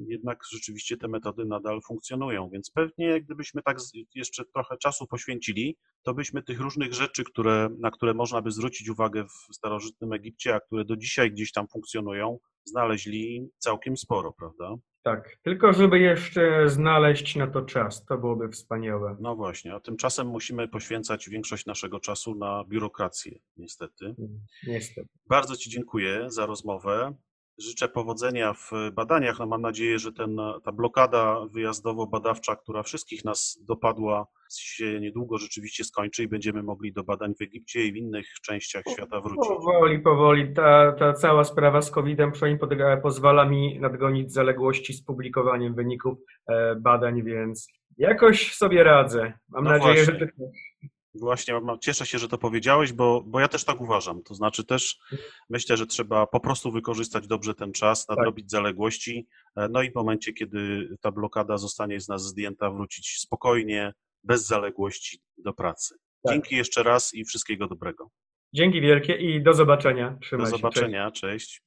A: jednak rzeczywiście te metody nadal funkcjonują, więc pewnie gdybyśmy tak jeszcze trochę czasu poświęcili, to byśmy tych różnych rzeczy, które, na które można by zwrócić uwagę w starożytnym Egipcie, a które do dzisiaj gdzieś tam funkcjonują, znaleźli całkiem sporo, prawda?
B: Tak, tylko żeby jeszcze znaleźć na to czas, to byłoby wspaniałe.
A: No właśnie, a tymczasem musimy poświęcać większość naszego czasu na biurokrację, niestety.
B: Niestety.
A: Bardzo Ci dziękuję za rozmowę. Życzę powodzenia w badaniach. No mam nadzieję, że ten, ta blokada wyjazdowo-badawcza, która wszystkich nas dopadła, się niedługo rzeczywiście skończy i będziemy mogli do badań w Egipcie i w innych częściach świata wrócić.
B: Powoli, powoli. Ta, ta cała sprawa z COVID-em przynajmniej pozwala mi nadgonić zaległości z publikowaniem wyników e, badań, więc jakoś sobie radzę. Mam
A: No
B: nadzieję,
A: właśnie.
B: że ty
A: Właśnie mam- cieszę się, że to powiedziałeś, bo, bo ja też tak uważam. To znaczy też myślę, że trzeba po prostu wykorzystać dobrze ten czas, nadrobić zaległości, e, no i w momencie, kiedy ta blokada zostanie z nas zdjęta, wrócić spokojnie, bez zaległości do pracy.
B: Tak.
A: Dzięki jeszcze raz i wszystkiego dobrego.
B: Dzięki wielkie i do zobaczenia.
A: Do
B: Trzymaj się. Cześć.
A: zobaczenia, cześć.